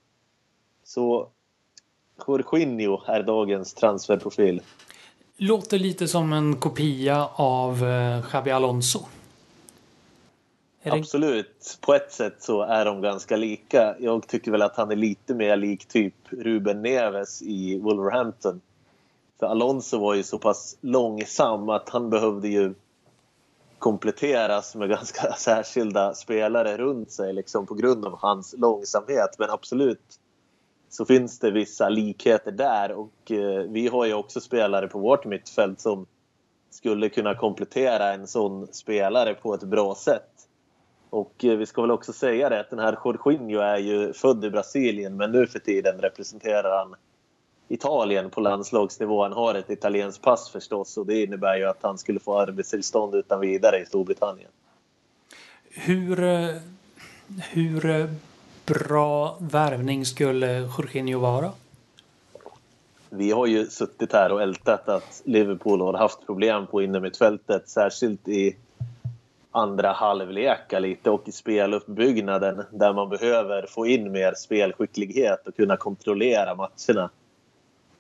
Så Jorginho är dagens transferprofil. Låter lite som en kopia av eh, Xabi Alonso. Absolut. På ett sätt så är de ganska lika. Jag tycker väl att han är lite mer lik typ Ruben Neves i Wolverhampton. För Alonso var ju så pass långsam att han behövde ju kompletteras med ganska särskilda spelare runt sig liksom på grund av hans långsamhet. Men absolut så finns det vissa likheter där och eh, vi har ju också spelare på vårt mittfält som skulle kunna komplettera en sån spelare på ett bra sätt. Och eh, vi ska väl också säga det att den här Jorginho är ju född i Brasilien men nu för tiden representerar han Italien på landslagsnivå. Han har ett italienskt pass förstås och det innebär ju att han skulle få arbetstillstånd utan vidare i Storbritannien. Hur, eh, hur bra värvning skulle Jorginho vara? Vi har ju suttit här och ältat att Liverpool har haft problem på innermittfältet, särskilt i andra halvlekar lite och i speluppbyggnaden där man behöver få in mer spelskicklighet och kunna kontrollera matcherna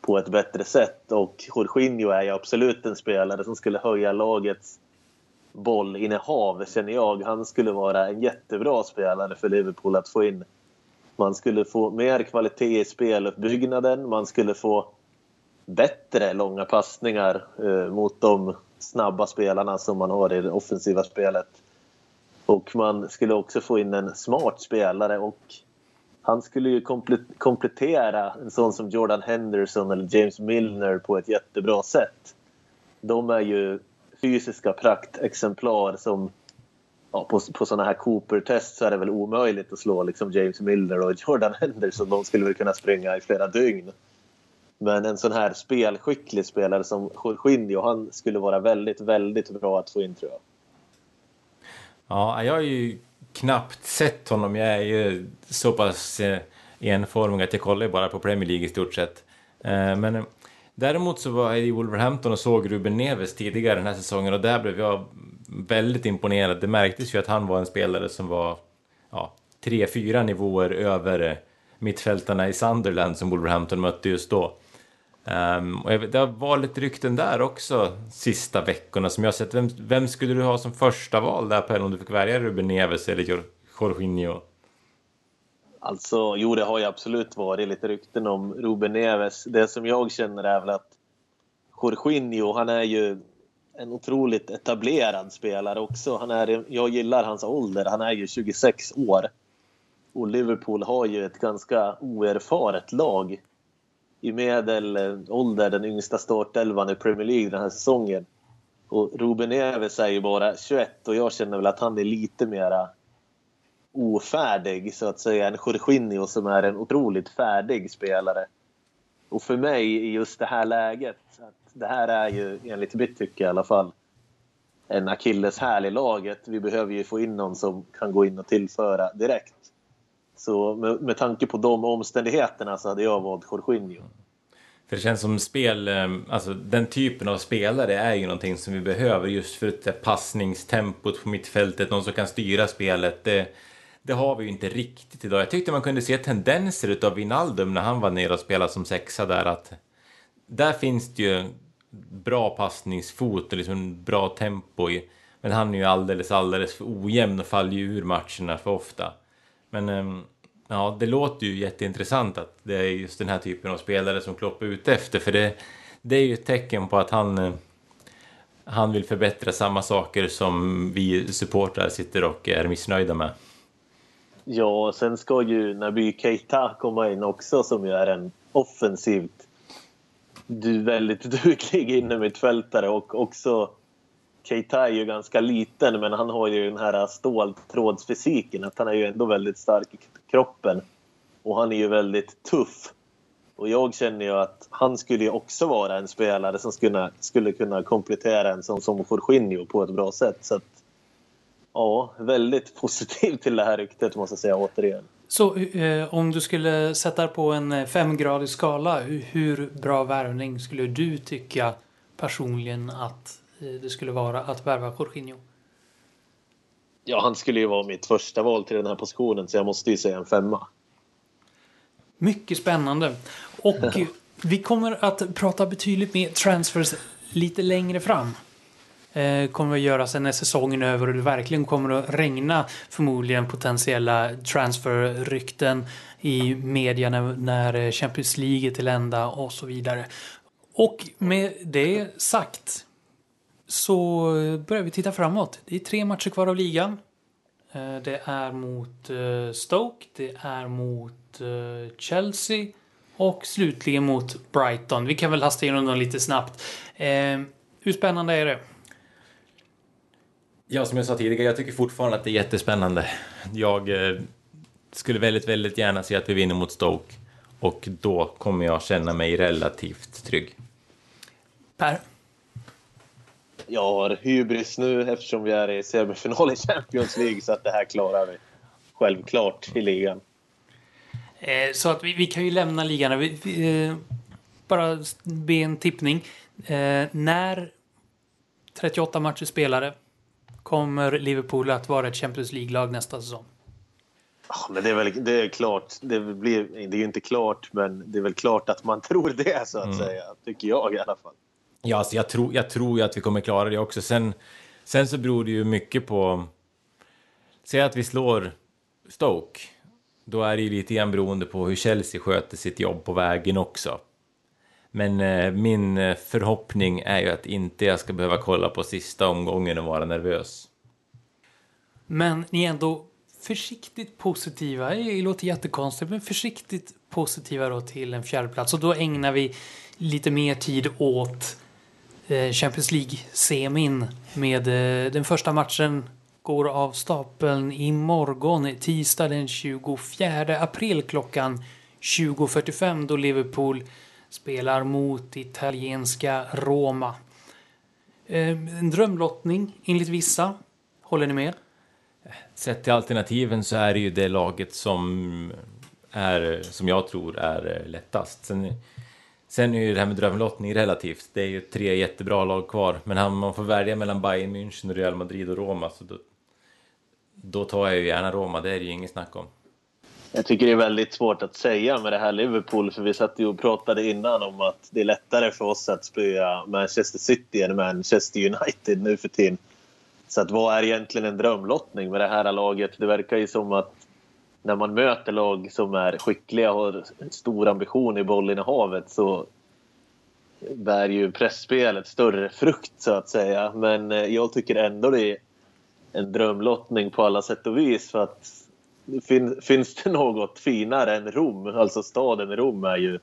på ett bättre sätt. Och Jorginho är ju absolut en spelare som skulle höja lagets bollinnehav, känner jag. Han skulle vara en jättebra spelare för Liverpool att få in. Man skulle få mer kvalitet i speluppbyggnaden, man skulle få bättre långa passningar eh, mot de snabba spelarna som man har i det offensiva spelet. Och man skulle också få in en smart spelare och han skulle ju komplettera en sån som Jordan Henderson eller James Milner på ett jättebra sätt. de är ju fysiska praktexemplar som ja, på, på sådana här Cooper-test så är det väl omöjligt att slå liksom James Milner och Jordan Henderson. De skulle väl kunna springa i flera dygn. Men en sån här spelskicklig spelare som Jorginho, han skulle vara väldigt, väldigt bra att få in tror jag. Ja, jag är ju knappt sett honom. Jag är ju så pass eh, enformig att jag kollar bara på Premier League i stort sett. Eh, men eh, däremot så var jag i Wolverhampton och såg Ruben Neves tidigare den här säsongen och där blev jag väldigt imponerad. Det märktes ju att han var en spelare som var ja, tre, fyra nivåer över mittfältarna i Sunderland som Wolverhampton mötte just då. Um, och det har varit lite rykten där också sista veckorna som jag har sett. Vem, vem skulle du ha som första val där Per om du fick välja Ruben Neves eller Jorginho? Alltså, jo, det har ju absolut varit lite rykten om Ruben Neves. Det som jag känner är väl att Jorginho, han är ju en otroligt etablerad spelare också. Han är, jag gillar hans ålder. Han är ju 26 år. Och Liverpool har ju ett ganska oerfaret lag i medelålder eh, den yngsta startelvan i Premier League den här säsongen. Och Ruben Neves är ju bara 21 och jag känner väl att han är lite mera ofärdig så att säga än Jorginho som är en otroligt färdig spelare. Och för mig i just det här läget, att det här är ju enligt mitt tycke i alla fall en akilleshäl i laget. Vi behöver ju få in någon som kan gå in och tillföra direkt. Så med, med tanke på de omständigheterna så hade jag valt Jorginho. Mm. För det känns som spel, eh, alltså den typen av spelare är ju någonting som vi behöver just för att eh, passningstempot på mittfältet, någon som kan styra spelet. Det, det har vi ju inte riktigt idag. Jag tyckte man kunde se tendenser utav Vinaldum när han var nere och spelade som sexa där att där finns det ju bra passningsfot och liksom bra tempo i. Men han är ju alldeles, alldeles för ojämn och faller ju ur matcherna för ofta. Men ehm, ja, det låter ju jätteintressant att det är just den här typen av spelare som Klopp är ute efter. För det, det är ju ett tecken på att han, eh, han vill förbättra samma saker som vi supportrar sitter och är missnöjda med. Ja, sen ska ju Naby Keita komma in också som ju är en offensivt du väldigt duglig innermittfältare och också Keita är ju ganska liten men han har ju den här ståltrådsfysiken att han är ju ändå väldigt stark i kroppen. Och han är ju väldigt tuff. Och jag känner ju att han skulle ju också vara en spelare som skulle, skulle kunna komplettera en sån som Jorginho på ett bra sätt. Så att, ja, väldigt positiv till det här ryktet måste jag säga återigen. Så eh, om du skulle sätta på en eh, femgradig skala, hur, hur bra värvning skulle du tycka personligen att det skulle vara att värva Jorginho? Ja, han skulle ju vara mitt första val till den här positionen så jag måste ju säga en femma. Mycket spännande. Och vi kommer att prata betydligt mer transfers lite längre fram. Eh, kommer att göras när säsongen är över och det verkligen kommer att regna förmodligen potentiella transferrykten i media när, när Champions League är till ända och så vidare. Och med det sagt så börjar vi titta framåt. Det är tre matcher kvar av ligan. Eh, det är mot eh, Stoke, det är mot eh, Chelsea och slutligen mot Brighton. Vi kan väl hasta igenom dem lite snabbt. Hur spännande är det? Ja, som jag sa tidigare, jag tycker fortfarande att det är jättespännande. Jag skulle väldigt, väldigt gärna se att vi vinner mot Stoke och då kommer jag känna mig relativt trygg. Per? Jag har hybris nu eftersom vi är i semifinal i Champions League så att det här klarar vi självklart i ligan. Eh, så att vi, vi kan ju lämna ligan. Vi, vi, eh, bara be en tippning. Eh, när 38 matcher spelade kommer Liverpool att vara ett Champions League-lag nästa säsong? Oh, men det är väl det är klart. Det, blir, det är ju inte klart, men det är väl klart att man tror det så att mm. säga. Tycker jag i alla fall. Ja, alltså jag, tror, jag tror ju att vi kommer klara det också. Sen, sen så beror det ju mycket på... Säg att vi slår Stoke. Då är det ju lite grann beroende på hur Chelsea sköter sitt jobb på vägen också. Men eh, min eh, förhoppning är ju att inte jag ska behöva kolla på sista omgången och vara nervös. Men ni är ändå försiktigt positiva. Det låter jättekonstigt, men försiktigt positiva då till en fjärdeplats. Och då ägnar vi lite mer tid åt Eh, Champions League-semin med eh, den första matchen går av stapeln imorgon, tisdag den 24 april klockan 20.45 då Liverpool spelar mot italienska Roma. Eh, en drömlottning enligt vissa. Håller ni med? Sett till alternativen så är det ju det laget som är, som jag tror är lättast. Sen, sen är ju det här med drömlottning relativt. Det är ju tre jättebra lag kvar. Men om man får välja mellan Bayern München, Real Madrid och Roma så då, då tar jag ju gärna Roma. Det är det ju inget snack om. Jag tycker det är väldigt svårt att säga med det här Liverpool för vi satt ju och pratade innan om att det är lättare för oss att spöa Manchester City än Manchester United nu för tiden. Så att vad är egentligen en drömlottning med det här laget? Det verkar ju som att när man möter lag som är skickliga och har stor ambition i bollinnehavet så bär ju pressspelet större frukt så att säga. Men eh, jag tycker ändå det är en drömlottning på alla sätt och vis för att fin, finns det något finare än Rom? Alltså staden Rom är ju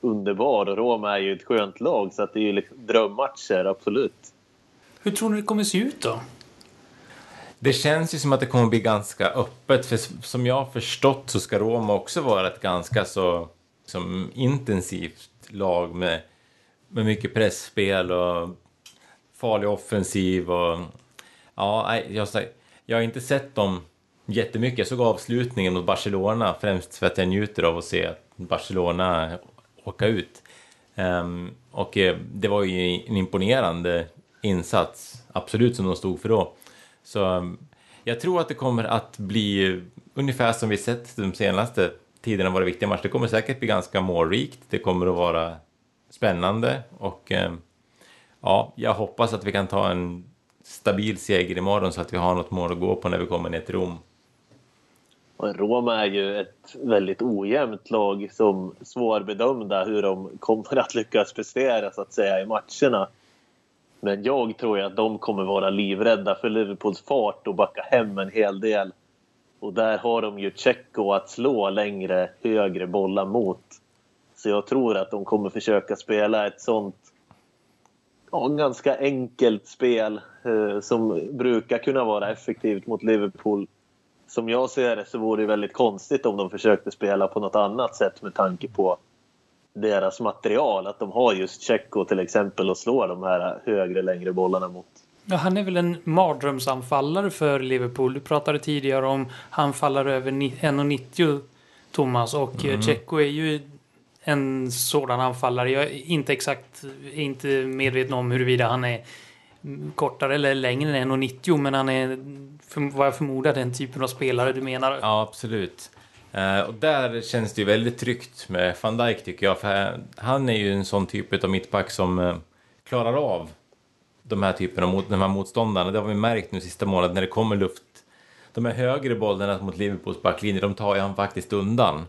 underbar och Rom är ju ett skönt lag så att det är ju liksom drömmatcher, absolut. Hur tror ni det kommer se ut då? Det känns ju som att det kommer bli ganska öppet, för som jag har förstått så ska Roma också vara ett ganska så som intensivt lag med, med mycket pressspel och farlig offensiv och ja, jag, jag har inte sett dem jättemycket. Jag såg avslutningen mot Barcelona främst för att jag njuter av att se Barcelona åka ut. Um, och eh, det var ju en imponerande insats, absolut, som de stod för då. Så um, jag tror att det kommer att bli ungefär som vi sett de senaste tiderna var viktiga matcher. Det kommer säkert bli ganska målrikt. Det kommer att vara spännande och um, ja, jag hoppas att vi kan ta en stabil seger imorgon så att vi har något mål att gå på när vi kommer ner till Rom. Roma är ju ett väldigt ojämnt lag som svårbedömda hur de kommer att lyckas prestera så att säga i matcherna. Men jag tror ju att de kommer vara livrädda för Liverpools fart och backa hem en hel del. Och där har de ju Tjecko att slå längre, högre bollar mot. Så jag tror att de kommer försöka spela ett sånt ja, ganska enkelt spel eh, som brukar kunna vara effektivt mot Liverpool som jag ser det så vore det väldigt konstigt om de försökte spela på något annat sätt med tanke på deras material. Att de har just Tjecko till exempel och slår de här högre, längre bollarna mot. Ja, han är väl en mardrömsanfallare för Liverpool. Du pratade tidigare om han faller över 1,90 Thomas och mm. Tjecko är ju en sådan anfallare. Jag är inte exakt är inte medveten om huruvida han är kortare eller längre än 1,90 men han är för, vad jag förmodar den typen av spelare du menar. Ja, absolut. Eh, och där känns det ju väldigt tryggt med van Dijk tycker jag, för eh, han är ju en sån typ av mittback som eh, klarar av de här typerna av de här motståndarna. Det har vi märkt nu sista månaden när det kommer luft. De här högre bollarna mot Liverpools backlinje, de tar ju han faktiskt undan.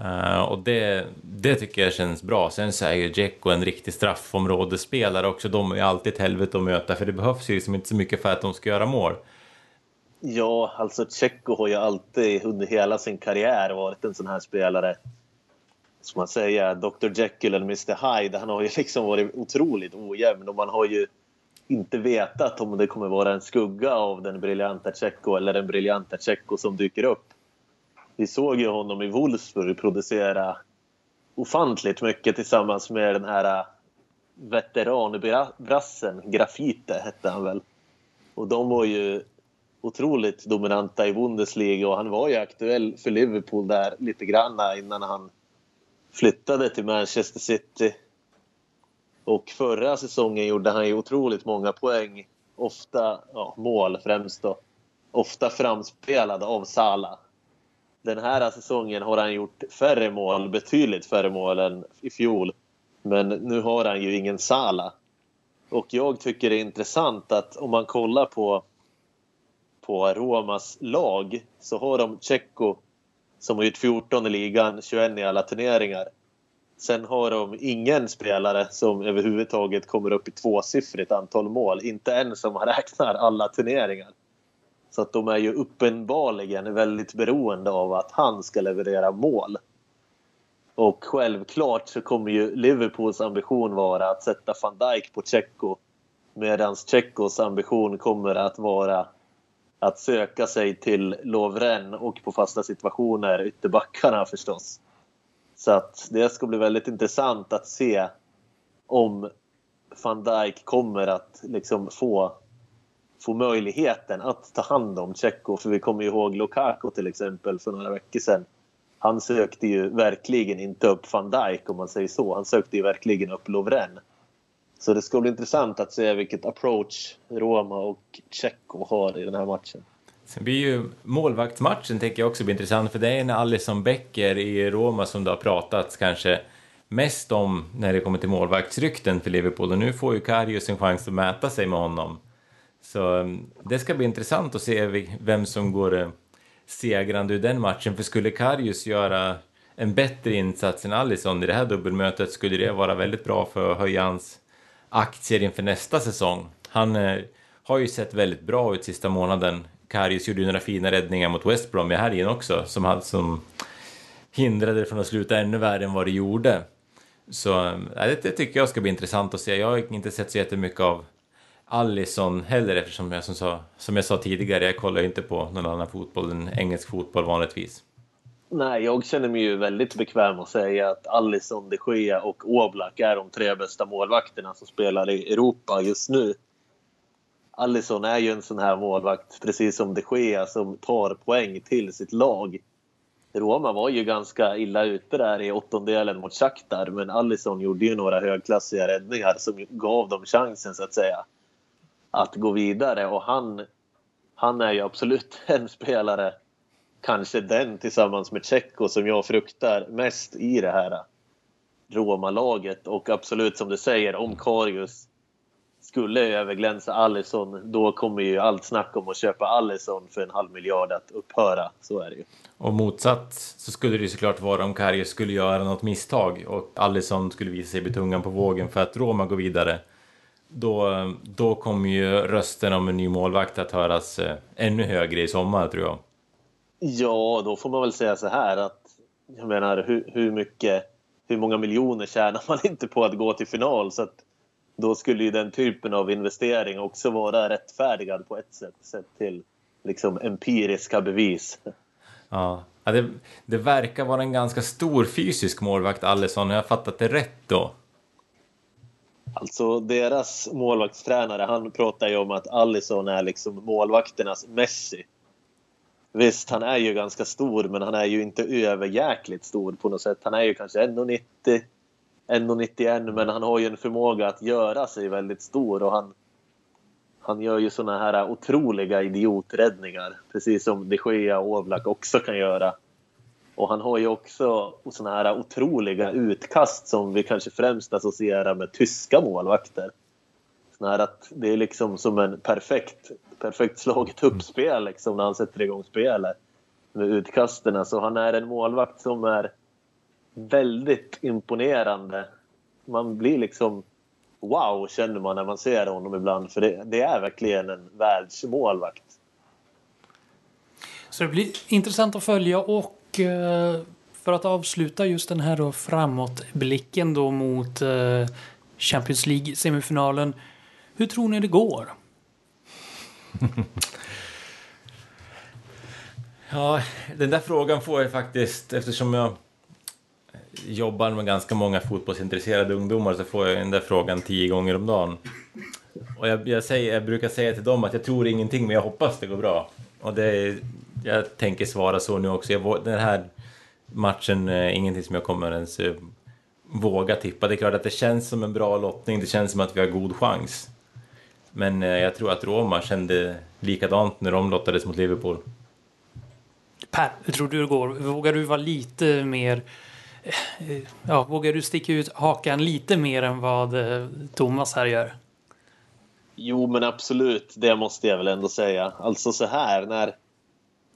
Uh, och det, det tycker jag känns bra. Sen så är ju Dzeko en riktig straffområdesspelare också. De är ju alltid ett helvete att möta, för det behövs ju liksom inte så mycket för att de ska göra mål. Ja, alltså Tjecko har ju alltid under hela sin karriär varit en sån här spelare. Som man säger, Dr Jekyll eller Mr Hyde. Han har ju liksom varit otroligt ojämn och man har ju inte vetat om det kommer vara en skugga av den briljanta Tjecko eller den briljanta Tjecko som dyker upp. Vi såg ju honom i Wolfsburg producera ofantligt mycket tillsammans med den här äh, veteranbrassen, Grafite hette han väl. Och de var ju otroligt dominanta i Bundesliga och han var ju aktuell för Liverpool där lite grann innan han flyttade till Manchester City. Och förra säsongen gjorde han ju otroligt många poäng. Ofta ja, mål främst då. Ofta framspelade av Salah. Den här säsongen har han gjort färre mål, betydligt färre mål än i fjol. Men nu har han ju ingen Salah. Och jag tycker det är intressant att om man kollar på på Romas lag så har de Tjecko som har gjort 14 i ligan, 21 i alla turneringar. Sen har de ingen spelare som överhuvudtaget kommer upp i tvåsiffrigt antal mål. Inte ens om man räknar alla turneringar. Så att de är ju uppenbarligen väldigt beroende av att han ska leverera mål. Och självklart så kommer ju Liverpools ambition vara att sätta van Dijk på Tjecko. Medan Tjeckos ambition kommer att vara att söka sig till Lovren och på fasta situationer ytterbackarna förstås. Så att det ska bli väldigt intressant att se om van Dijk kommer att liksom få, få möjligheten att ta hand om Tjecko. För vi kommer ihåg Lukaku till exempel för några veckor sedan. Han sökte ju verkligen inte upp van Dijk om man säger så. Han sökte ju verkligen upp Lovren. Så det ska bli intressant att se vilket approach Roma och Tjecko har i den här matchen. Sen blir ju målvaktsmatchen tänker jag också bli intressant för det är en Alisson Becker i Roma som det har pratats kanske mest om när det kommer till målvaktsrykten för Liverpool och nu får ju Karius en chans att mäta sig med honom. Så mm, det ska bli intressant att se vem som går eh, segrande ur den matchen för skulle Karius göra en bättre insats än Alisson i det här dubbelmötet skulle det vara väldigt bra för att höja hans aktier inför nästa säsong. Han eh, har ju sett väldigt bra ut sista månaden. Karius gjorde ju några fina räddningar mot West Brom i helgen också som, hade, som hindrade det från att sluta ännu värre än vad det gjorde. Så eh, det, det, tycker jag ska bli intressant att se. Jag har inte sett så jättemycket av Allison heller eftersom jag som, sa, som jag sa tidigare, jag kollar inte på någon annan fotboll än engelsk fotboll vanligtvis. Nej, jag känner mig ju väldigt bekväm att säga att Alisson, de Gea och Oblak är de tre bästa målvakterna som spelar i Europa just nu. Alisson är ju en sån här målvakt, precis som de Gea, som tar poäng till sitt lag. Roma var ju ganska illa ute där i åttondelen mot Shakhtar men Alisson gjorde ju några högklassiga räddningar som gav dem chansen så att säga att gå vidare och han, han är ju absolut en spelare kanske den tillsammans med Tjecko som jag fruktar mest i det här Roma-laget. Och absolut som du säger, om Karius skulle överglänsa Allison då kommer ju allt snack om att köpa Allison för en halv miljard att upphöra. Så är det ju. Och motsatt så skulle det ju såklart vara om Karius skulle göra något misstag och Allison skulle visa sig betungan på vågen för att Roma går vidare. Då, då kommer ju rösten om en ny målvakt att höras eh, ännu högre i sommar tror jag. Ja, då får man väl säga så här att jag menar hur, hur mycket, hur många miljoner tjänar man inte på att gå till final så att då skulle ju den typen av investering också vara rättfärdigad på ett sätt sett till liksom empiriska bevis. Ja, det, det verkar vara en ganska stor fysisk målvakt Allison, har jag fattat det rätt då? Alltså deras målvaktstränare han pratar ju om att Allison är liksom målvakternas Messi. Visst, han är ju ganska stor, men han är ju inte överjäkligt stor på något sätt. Han är ju kanske 1,90, 1,91 men han har ju en förmåga att göra sig väldigt stor och han, han gör ju såna här otroliga idioträddningar. Precis som de Gea och Oblak också kan göra. Och han har ju också såna här otroliga utkast som vi kanske främst associerar med tyska målvakter. Såna här att det är liksom som en perfekt perfekt slaget uppspel liksom, när han sätter igång spelet med utkasterna. Så han är en målvakt som är väldigt imponerande. Man blir liksom wow känner man när man ser honom ibland för det, det är verkligen en världsmålvakt. Så det blir intressant att följa och eh, för att avsluta just den här då framåtblicken då mot eh, Champions League-semifinalen. Hur tror ni det går? Ja, den där frågan får jag faktiskt eftersom jag jobbar med ganska många fotbollsintresserade ungdomar så får jag den där frågan tio gånger om dagen. Och jag, jag, säger, jag brukar säga till dem att jag tror ingenting men jag hoppas det går bra. Och det, jag tänker svara så nu också. Jag, den här matchen är ingenting som jag kommer ens eh, våga tippa. Det är klart att det känns som en bra lottning. Det känns som att vi har god chans. Men eh, jag tror att Roma kände likadant när de lottades mot Liverpool. Per, hur tror du det går? Vågar du vara lite mer... Eh, ja, vågar du sticka ut hakan lite mer än vad eh, Thomas här gör? Jo, men absolut. Det måste jag väl ändå säga. Alltså så här, när,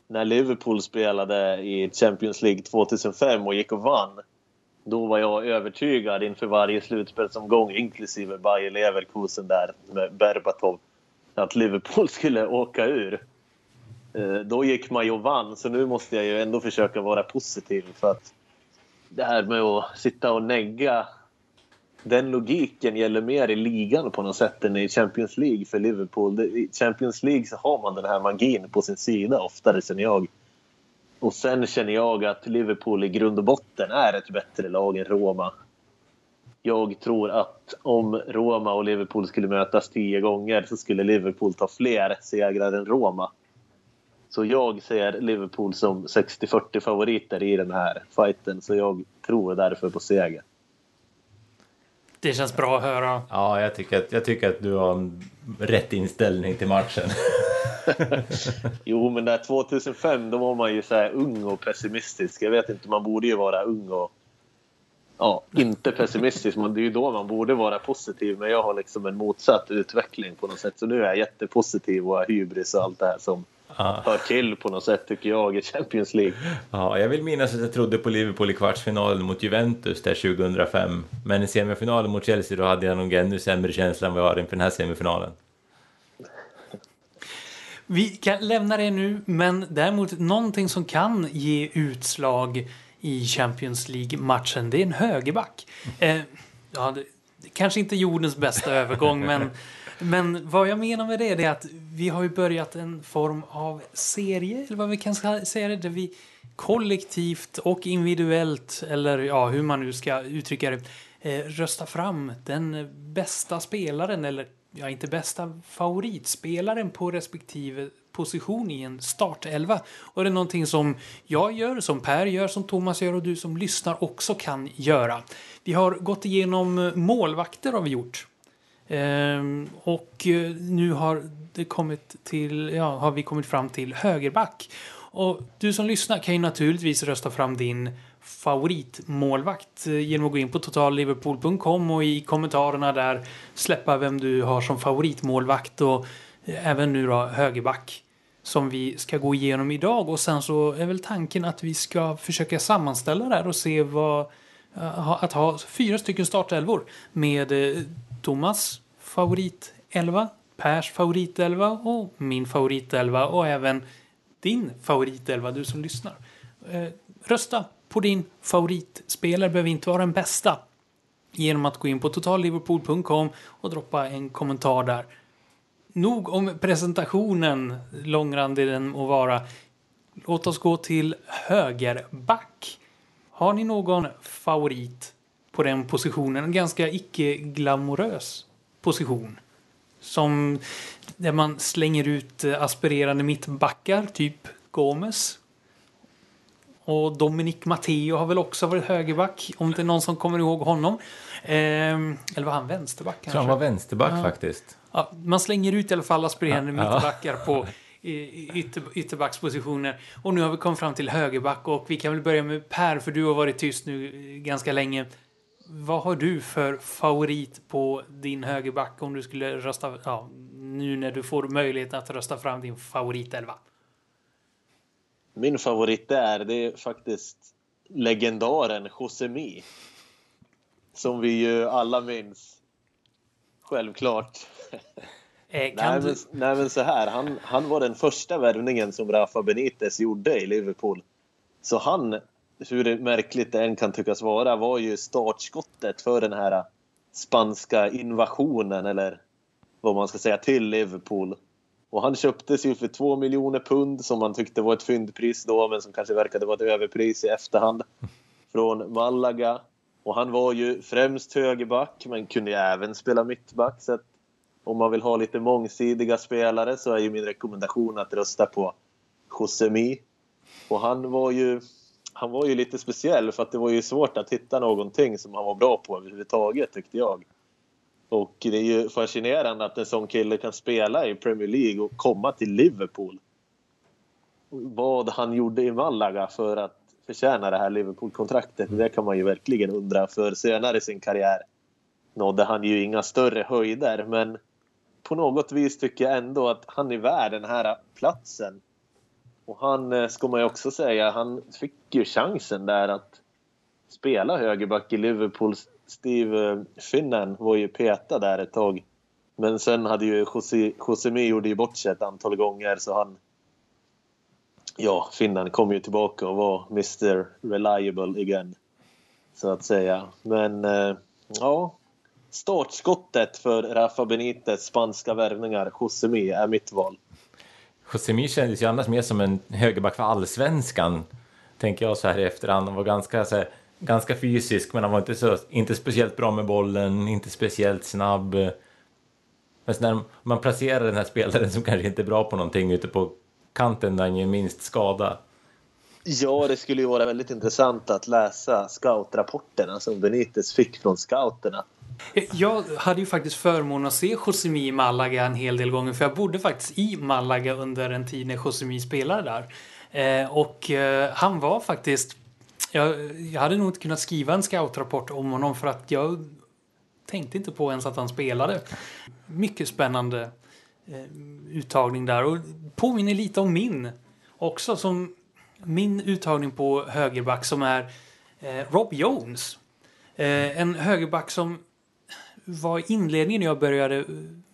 när Liverpool spelade i Champions League 2005 och gick och vann då var jag övertygad inför varje slutspelsomgång, inklusive Bayer Leverkusen där med Berbatov, att Liverpool skulle åka ur. Eh, då gick man ju och vann, så nu måste jag ju ändå försöka vara positiv för att det här med att sitta och negga den logiken gäller mer i ligan på något sätt än i Champions League för Liverpool. I Champions League så har man den här magin på sin sida oftare känner jag. Och sen känner jag att Liverpool i grund och botten är ett bättre lag än Roma. Jag tror att om Roma och Liverpool skulle mötas tio gånger så skulle Liverpool ta fler segrar än Roma. Så jag ser Liverpool som 60-40 favoriter i den här fighten så jag tror därför på seger. Det känns bra att höra. Ja, jag tycker att, jag tycker att du har en rätt inställning till matchen. jo, men där 2005 då var man ju så här ung och pessimistisk. Jag vet inte, man borde ju vara ung och ja, inte pessimistisk. Men det är ju då man borde vara positiv. Men jag har liksom en motsatt utveckling på något sätt. Så nu är jag jättepositiv och har hybris och allt det här som ja. hör till på något sätt tycker jag i Champions League. Ja, jag vill minnas att jag trodde på Liverpool i kvartsfinalen mot Juventus där 2005. Men i semifinalen mot Chelsea då hade jag nog ännu sämre känsla än vad jag har inför den här semifinalen. Vi kan lämna det nu, men däremot någonting som kan ge utslag i Champions League-matchen, det är en högerback. Eh, ja, det, kanske inte jordens bästa övergång, men, men vad jag menar med det är att vi har ju börjat en form av serie, eller vad vi kan säga det, där vi kollektivt och individuellt, eller ja, hur man nu ska uttrycka det, eh, rösta fram den bästa spelaren, eller ja, inte bästa favoritspelaren på respektive position i en startelva. Och det är någonting som jag gör, som Per gör, som Thomas gör och du som lyssnar också kan göra. Vi har gått igenom eh, målvakter har vi gjort. Ehm, och eh, nu har det kommit till, ja, har vi kommit fram till högerback. Och du som lyssnar kan ju naturligtvis rösta fram din favoritmålvakt eh, genom att gå in på totalliverpool.com och i kommentarerna där släppa vem du har som favoritmålvakt och eh, även nu då högerback som vi ska gå igenom idag och sen så är väl tanken att vi ska försöka sammanställa det här och se vad eh, att ha fyra stycken startelvor med Thomas favoritelva, Pers favoritelva och min favoritelva och även din favoritelva, du som lyssnar. Rösta på din favoritspelare behöver inte vara den bästa. Genom att gå in på totalliverpool.com och droppa en kommentar där. Nog om presentationen, långrandig den må vara. Låt oss gå till högerback. Har ni någon favorit på den positionen? En ganska icke-glamorös position. Som där man slänger ut eh, aspirerande mittbackar, typ Gomes. Och Dominic Matteo har väl också varit högerback, om det är någon som kommer ihåg honom. Eh, eller var han vänsterback kanske? Han var vänsterback ja. faktiskt. Ja, man slänger ut i alla fall aspirerande ja. mittbackar på ytter, ytterbackspositioner. Och nu har vi kommit fram till högerback och vi kan väl börja med Per, för du har varit tyst nu ganska länge. Vad har du för favorit på din högerback om du skulle rösta, ja, nu när du får möjlighet att rösta fram din favoritelva? Min favorit där, det är faktiskt legendaren Josemi. Som vi ju alla minns. Självklart. Eh, nej, men, nej, men, så här, han, han var den första värvningen som Rafa Benitez gjorde i Liverpool. Så han, hur märkligt det än kan tyckas vara, var ju startskottet för den här spanska invasionen eller vad man ska säga till Liverpool. Och han köptes ju för 2 miljoner pund som man tyckte var ett fyndpris då men som kanske verkade vara ett överpris i efterhand. Från Malaga. Och han var ju främst högerback men kunde ju även spela mittback. Så om man vill ha lite mångsidiga spelare så är ju min rekommendation att rösta på Josemi. Och han var ju han var ju lite speciell för att det var ju svårt att hitta någonting som han var bra på överhuvudtaget tyckte jag. Och det är ju fascinerande att en sån kille kan spela i Premier League och komma till Liverpool. Vad han gjorde i Malaga för att förtjäna det här Liverpool-kontraktet, det kan man ju verkligen undra. För senare i sin karriär nådde han ju inga större höjder, men på något vis tycker jag ändå att han är värd den här platsen. Och han, eh, ska man ju också säga, han fick ju chansen där att spela högerback i Liverpools Steve eh, Finnen Finnan var ju petad där ett tag. Men sen hade ju José, Josemi gjorde ju bort sig ett antal gånger så han... Ja, Finnan kom ju tillbaka och var Mr Reliable igen. så att säga. Men eh, ja, startskottet för Rafa Benites spanska värvningar, Josemi, är mitt val. Josemi kändes ju annars mer som en högerback för allsvenskan, tänker jag så här i efterhand. Han var ganska, så här, ganska fysisk, men han var inte, så, inte speciellt bra med bollen, inte speciellt snabb. Men när man placerar den här spelaren som kanske inte är bra på någonting ute på kanten där han ger minst skada. Ja, det skulle ju vara väldigt intressant att läsa scoutrapporterna som Benitez fick från scouterna. Jag hade ju faktiskt förmånen att se Josemi i Malaga en hel del gånger för jag bodde faktiskt i Malaga under en tid när Josemi spelade där. Eh, och eh, han var faktiskt... Jag, jag hade nog inte kunnat skriva en scoutrapport om honom för att jag tänkte inte på ens att han spelade. Mycket spännande eh, uttagning där och påminner lite om min också som min uttagning på högerback som är eh, Rob Jones. Eh, en högerback som var inledningen när jag började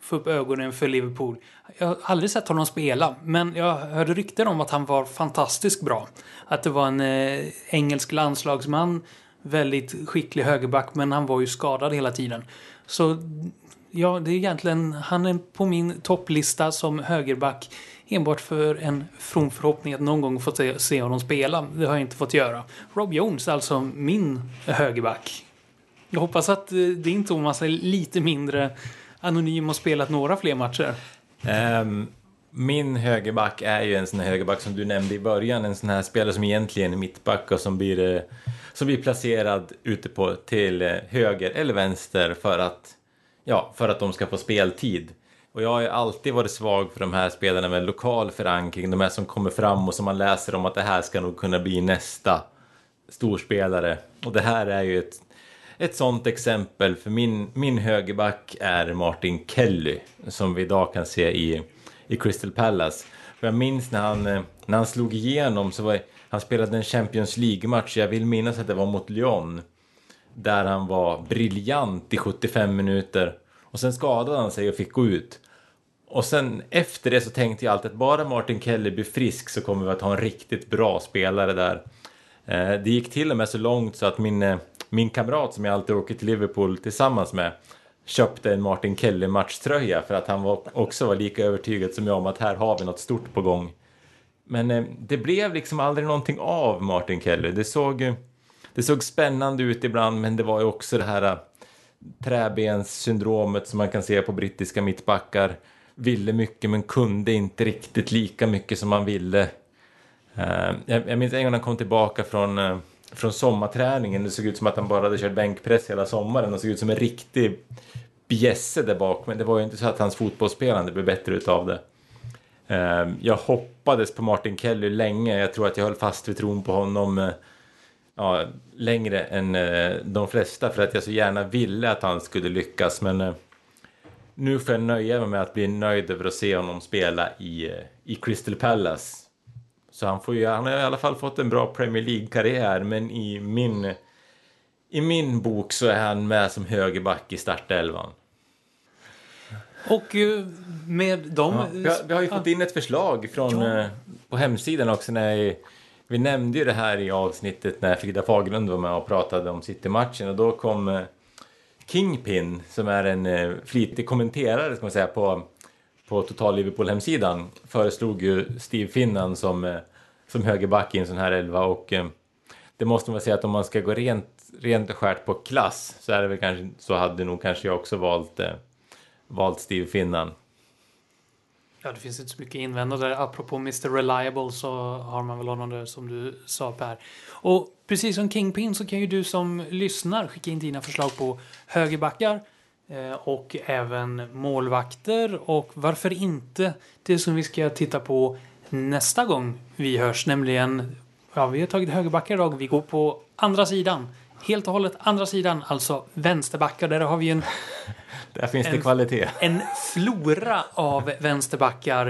få upp ögonen för Liverpool. Jag har aldrig sett honom spela, men jag hörde rykten om att han var fantastiskt bra. Att det var en eh, engelsk landslagsman, väldigt skicklig högerback, men han var ju skadad hela tiden. Så ja, det är egentligen, han är på min topplista som högerback enbart för en from förhoppning att någon gång få se, se honom spela. Det har jag inte fått göra. Rob Jones, alltså min högerback. Jag hoppas att eh, din Thomas är lite mindre anonym och spelat några fler matcher. Um, min högerback är ju en sån här högerback som du nämnde i början. En sån här spelare som egentligen är mittback och som blir, eh, som blir placerad ute på till eh, höger eller vänster för att, ja, för att de ska få speltid. Och jag har ju alltid varit svag för de här spelarna med lokal förankring. De här som kommer fram och som man läser om att det här ska nog kunna bli nästa storspelare. Och det här är ju ett, ett sånt exempel. För min, min högerback är Martin Kelly. Som vi idag kan se i, i Crystal Palace. För jag minns när han, eh, när han slog igenom så var han spelade en Champions League-match. Jag vill minnas att det var mot Lyon. Där han var briljant i 75 minuter. Och sen skadade han sig och fick gå ut. Och sen efter det så tänkte jag alltid att bara Martin Kelly blir frisk så kommer vi att ha en riktigt bra spelare där. Eh, det gick till och med så långt så att min, eh, min kamrat som jag alltid åker till Liverpool tillsammans med köpte en Martin Kelly matchtröja för att han var, också var lika övertygad som jag om att här har vi något stort på gång. Men eh, det blev liksom aldrig någonting av Martin Kelly. Det såg, eh, det såg spännande ut ibland men det var ju också det här eh, träbenssyndromet som man kan se på brittiska mittbackar. Ville mycket men kunde inte riktigt lika mycket som man ville. Eh, jag, jag minns en gång han kom tillbaka från, från sommarträningen. Det såg ut som att han bara hade kört bänkpress hela sommaren och såg ut som en riktig bjässe där bak. Men det var ju inte så att hans fotbollsspelande blev bättre utav det. Ehm, jag hoppades på Martin Kelly länge. Jag tror att jag höll fast vid tron på honom eh, ja, längre än eh, de flesta för att jag så gärna ville att han skulle lyckas. Men eh, nu får jag nöja mig med att bli nöjd över att se honom spela i, i Crystal Palace. Så han, får ju, han har i alla fall fått en bra Premier League-karriär men i min, i min bok så är han med som högerback i startelvan. Och med dem... Ja, vi, har, vi, har, ju fått in ett förslag från, ja. på hemsidan också när vi nämnde ju det här i avsnittet när Frida Fagerlund var med och pratade om City-matchen och då kom eh, Kingpin som är en eh, flitig kommenterare ska man säga på, på Total Liverpool-hemsidan föreslog ju Steve Finnan som, eh, som högerback i en sån här elva och eh, det måste man säga att om man ska gå rent, rent och skärt på klass så är det väl kanske så hade nog kanske jag också valt, eh, valt Steve Finnan. Ja, det finns inte så mycket invända där. Apropå Mr Reliable så har man väl honom där som du sa Per. Och precis som Kingpin så kan ju du som lyssnar skicka in dina förslag på högerbackar och även målvakter och varför inte det som vi ska titta på nästa gång vi hörs, nämligen ja, vi har tagit högerbackar idag. Vi går på andra sidan. Helt och hållet andra sidan, alltså vänsterbackar. Där har vi en där finns en, det kvalitet. En flora av vänsterbackar.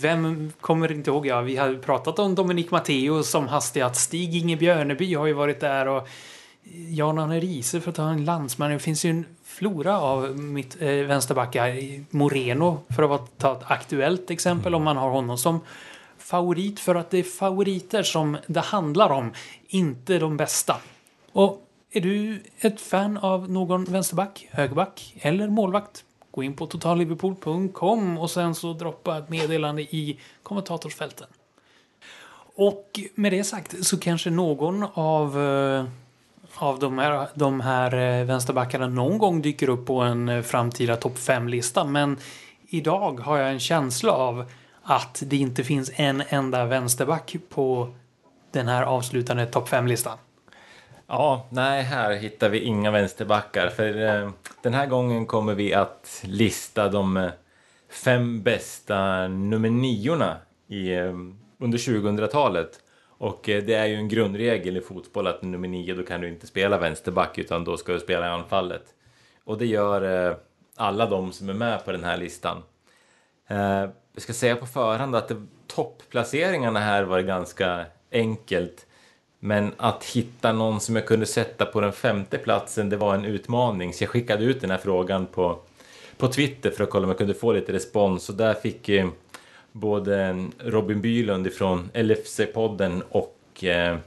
Vem kommer inte ihåg? Ja, vi har pratat om Dominik Matteo som hastigast. Stig-Inge Björneby har ju varit där och Jan-Arne Riese för att ta en landsman. Det finns ju en flora av mitt, äh, vänsterbackar. Moreno för att ta ett aktuellt exempel om man har honom som favorit för att det är favoriter som det handlar om, inte de bästa. Och är du ett fan av någon vänsterback, högerback eller målvakt? Gå in på totalliverpool.com och sen så droppa ett meddelande i kommentatorsfälten. Och med det sagt så kanske någon av, eh, av de här, de här eh, vänsterbackarna någon gång dyker upp på en eh, framtida topp 5-lista. Men idag har jag en känsla av att det inte finns en enda vänsterback på den här avslutande topp 5-listan. Ja, nej, här hittar vi inga vänsterbackar. För eh, den här gången kommer vi att lista de eh, fem bästa nummer niorna i, eh, under 2000-talet. Och eh, det är ju en grundregel i fotboll att nummer nio, då kan du inte spela vänsterback utan då ska du spela i anfallet. Och det gör eh, alla de som är med på den här listan. Eh, jag ska säga på förhand att det, toppplaceringarna här var ganska enkelt. Men att hitta någon som jag kunde sätta på den femte platsen, det var en utmaning. Så jag skickade ut den här frågan på, på Twitter för att kolla om jag kunde få lite respons. Och där fick både Robin Bylund ifrån LFC-podden och eh,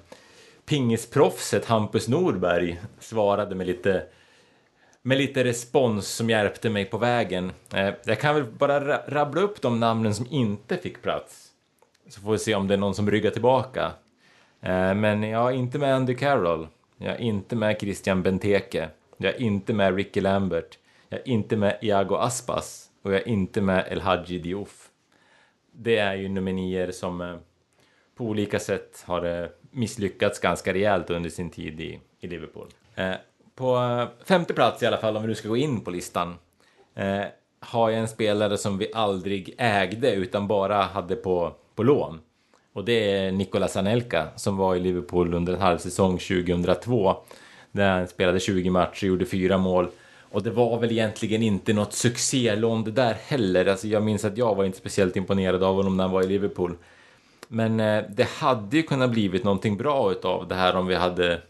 pingisproffset Hampus Norberg svarade med lite med lite respons som hjälpte mig på vägen. Eh, jag kan väl bara rabbla upp de namnen som inte fick plats. Så får vi se om det är någon som ryggar tillbaka. Eh, men jag är inte med Andy Carroll. Jag är inte med Christian Benteke. Jag är inte med Ricky Lambert. Jag är inte med Iago Aspas. Och jag är inte med El Hadji Diouf. Det är ju nummer nio som eh, på olika sätt har eh, misslyckats ganska rejält under sin tid i, i Liverpool. Eh, på femte plats i alla fall, om vi nu ska gå in på listan, eh, har jag en spelare som vi aldrig ägde utan bara hade på, på lån. Och det är Nicolas Anelka som var i Liverpool under en halv säsong 2002. Där han spelade 20 matcher, gjorde fyra mål. Och det var väl egentligen inte något succélån det där heller. Alltså jag minns att jag var inte speciellt imponerad av honom när han var i Liverpool. Men eh, det hade ju kunnat blivit någonting bra utav det här om vi hade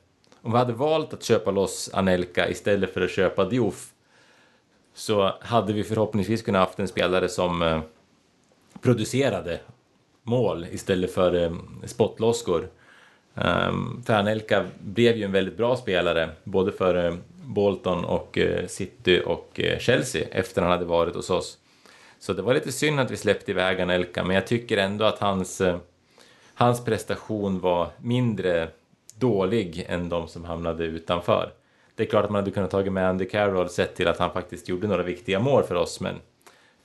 om vi hade valt att köpa loss Anelka istället för att köpa Diouf så hade vi förhoppningsvis kunnat haft en spelare som eh, producerade mål istället för eh, spottloskor. Ehm, för Anelka blev ju en väldigt bra spelare både för Bolton och eh, City och eh, Chelsea efter han hade varit hos oss. Så det var lite synd att vi släppte iväg Anelka men jag tycker ändå att hans, eh, hans prestation var mindre dålig än de som hamnade utanför. Det är klart att man hade kunnat tagit med Andy Carroll sett till att han faktiskt gjorde några viktiga mål för oss, men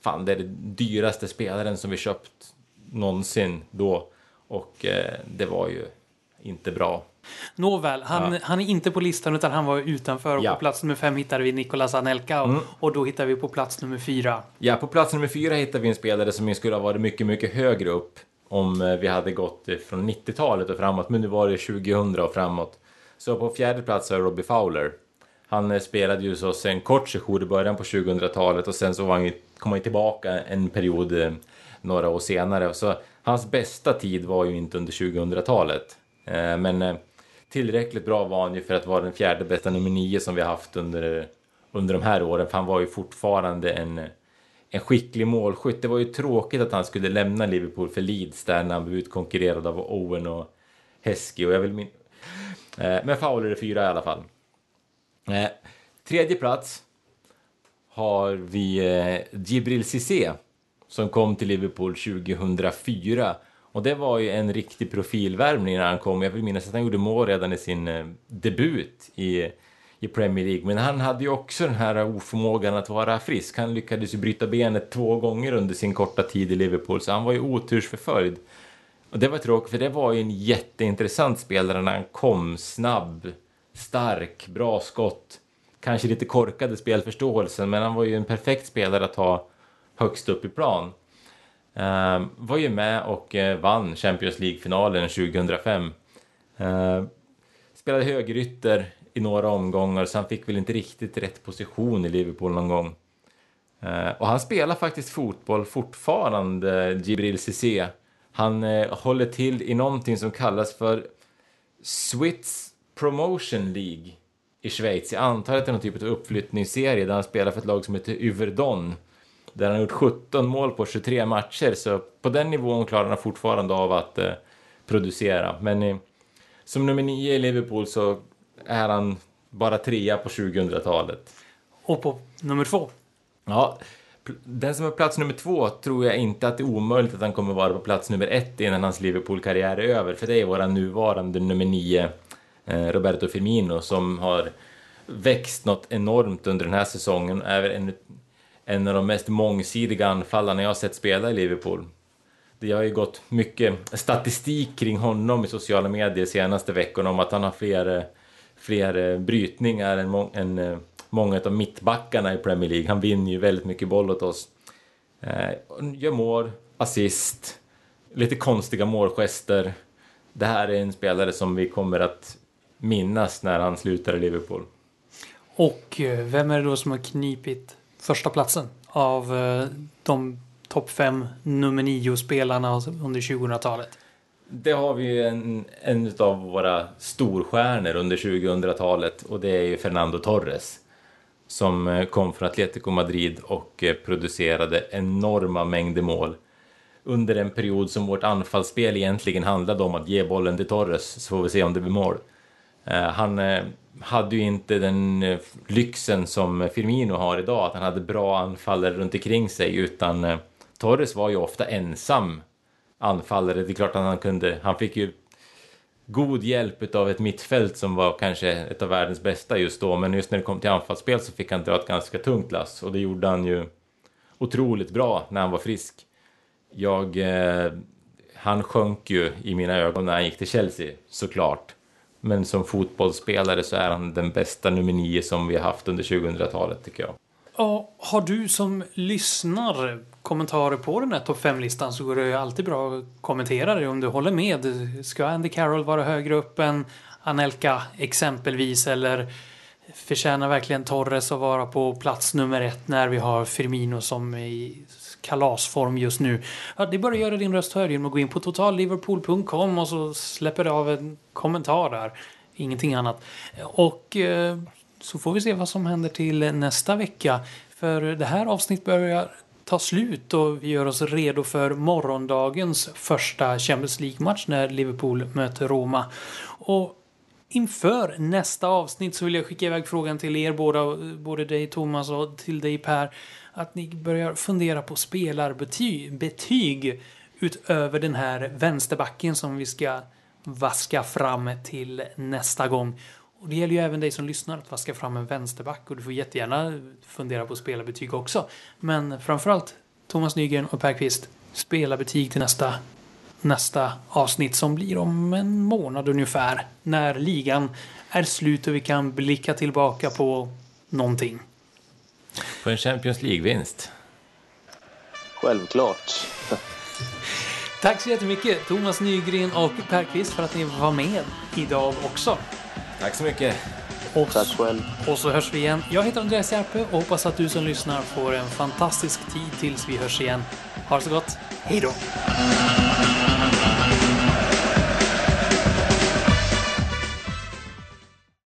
fan, det är den dyraste spelaren som vi köpt någonsin då och eh, det var ju inte bra. Nåväl, han, ja. han är inte på listan utan han var utanför och ja. på plats nummer fem hittade vi Nicolas Anelka och, mm. och då hittar vi på plats nummer fyra. Ja, på plats nummer fyra hittar vi en spelare som skulle ha varit mycket, mycket högre upp om eh, vi hade gått från 90-talet och framåt, men nu var det 2000 och framåt. Så på fjärde plats är Robbie Fowler. Han eh, spelade ju så en kort session i början på 2000-talet och sen så var han, kom han tillbaka en period eh, några år senare. Så hans bästa tid var ju inte under 2000-talet. Men tillräckligt bra var han ju för att vara den fjärde bästa nummer nio som vi har haft under, under de här åren. För han var ju fortfarande en en skicklig målskytt. Det var ju tråkigt att han skulle lämna Liverpool för Leeds där när han blev utkonkurrerad av Owen och Heskey. Och jag vill min... Eh, men Fowler är fyra i alla fall. Eh, tredje plats har vi eh, Djibril Cissé som kom till Liverpool 2004. Och det var ju en riktig profilvärvning när han kom. Jag vill minnas att han gjorde mål redan i sin eh, debut i i Premier League. Men han hade ju också den här oförmågan att vara frisk. Han lyckades ju bryta benet två gånger under sin korta tid i Liverpool, så han var ju otursförföljd. Och det var tråkigt, för det var ju en jätteintressant spelare när han kom. Snabb, stark, bra skott. Kanske lite korkade spelförståelsen, men han var ju en perfekt spelare att ha högst upp i plan. Uh, var ju med och uh, vann Champions League-finalen 2005. Uh, ehm, spelade högerytter i några omgångar så han fick väl inte riktigt rätt position i Liverpool någon gång. Uh, och han spelar faktiskt fotboll fortfarande, Gibril Cissé. Han uh, håller till i någonting som kallas för Swiss Promotion League i Schweiz. Jag antar att det är någon typ av uppflyttningsserie där han spelar för ett lag som heter Yverdon. Där han har gjort 17 mål på 23 matcher, så på den nivån klarar han fortfarande av att uh, producera. Men som nummer nio i Liverpool så är han bara trea på 2000-talet. Och på nummer två? Ja, den som är plats nummer två tror jag inte att det är omöjligt att han kommer vara på plats nummer ett innan hans Liverpool-karriär är över. För det är våran nuvarande nummer nio, eh, Roberto Firmino, som har växt något enormt under den här säsongen. Är en, en av de mest mångsidiga anfallarna jag har sett spela i Liverpool. Det har ju gått mycket statistik kring honom i sociala medier senaste veckorna om att han har fler, fler brytningar än, må, än eh, många av mittbackarna i Premier League. Han vinner ju väldigt mycket boll åt oss. Eh, gör mål, assist, lite konstiga målgester. Det här är en spelare som vi kommer att minnas när han slutar i Liverpool. Och eh, vem är det då som har knipit första platsen av eh, de topp fem nummer nio spelarna under 2000-talet? Det har vi ju en, en av våra storstjärnor under 2000-talet och det är ju Fernando Torres som eh, kom från Atletico Madrid och eh, producerade enorma mängder mål under en period som vårt anfallsspel egentligen handlade om att ge bollen till Torres så får vi se om det blir mål. Han hade ju inte den eh, lyxen som Firmino har idag, att han hade bra anfallare runt omkring sig, utan eh, Torres var ju ofta ensam anfallare. Det är klart att han kunde, han fick ju god hjälp av ett mittfält som var kanske ett av världens bästa just då, men just när det kom till anfallsspel så fick han dra ett ganska tungt lass och det gjorde han ju otroligt bra när han var frisk. Jag, eh, han sjönk ju i mina ögon när han gick till Chelsea, såklart. Men som fotbollsspelare så är han den bästa nummer nio som vi har haft under 2000-talet tycker jag. Ja, har du som lyssnar kommentarer på den här topp 5-listan så går det ju alltid bra att kommentera det om du håller med. Ska Andy Carroll vara högre upp än Anelka exempelvis eller förtjänar verkligen Torres att vara på plats nummer ett när vi har Firmino som i kalasform just nu. Ja, det är bara att göra din röst hörd genom att gå in på totalliverpool.com och så släpper det av en kommentar där. Ingenting annat. Och eh, så får vi se vad som händer till nästa vecka. För det här avsnittet börjar ta slut och vi gör oss redo för morgondagens första Champions League-match när Liverpool möter Roma. Och inför nästa avsnitt så vill jag skicka iväg frågan till er båda, både dig Thomas och till dig Per att ni börjar fundera på spelarbetyg betyg utöver den här vänsterbacken som vi ska vaska fram till nästa gång. Och det gäller ju även dig som lyssnar att vaska fram en vänsterback och du får jättegärna fundera på spelarbetyg också. Men framförallt Thomas Nygren och Per Kvist, spelarbetyg till nästa, nästa avsnitt som blir om en månad ungefär. När ligan är slut och vi kan blicka tillbaka på någonting. På en Champions League-vinst. Självklart. Tack så jättemycket Thomas Nygren och Per Kvist för att ni var med idag också. Tack så mycket. Och, Tack själv. Och så hörs vi igen. Jag heter Andreas Järpe och hoppas att du som lyssnar får en fantastisk tid tills vi hörs igen. Ha det så gott. Hej då!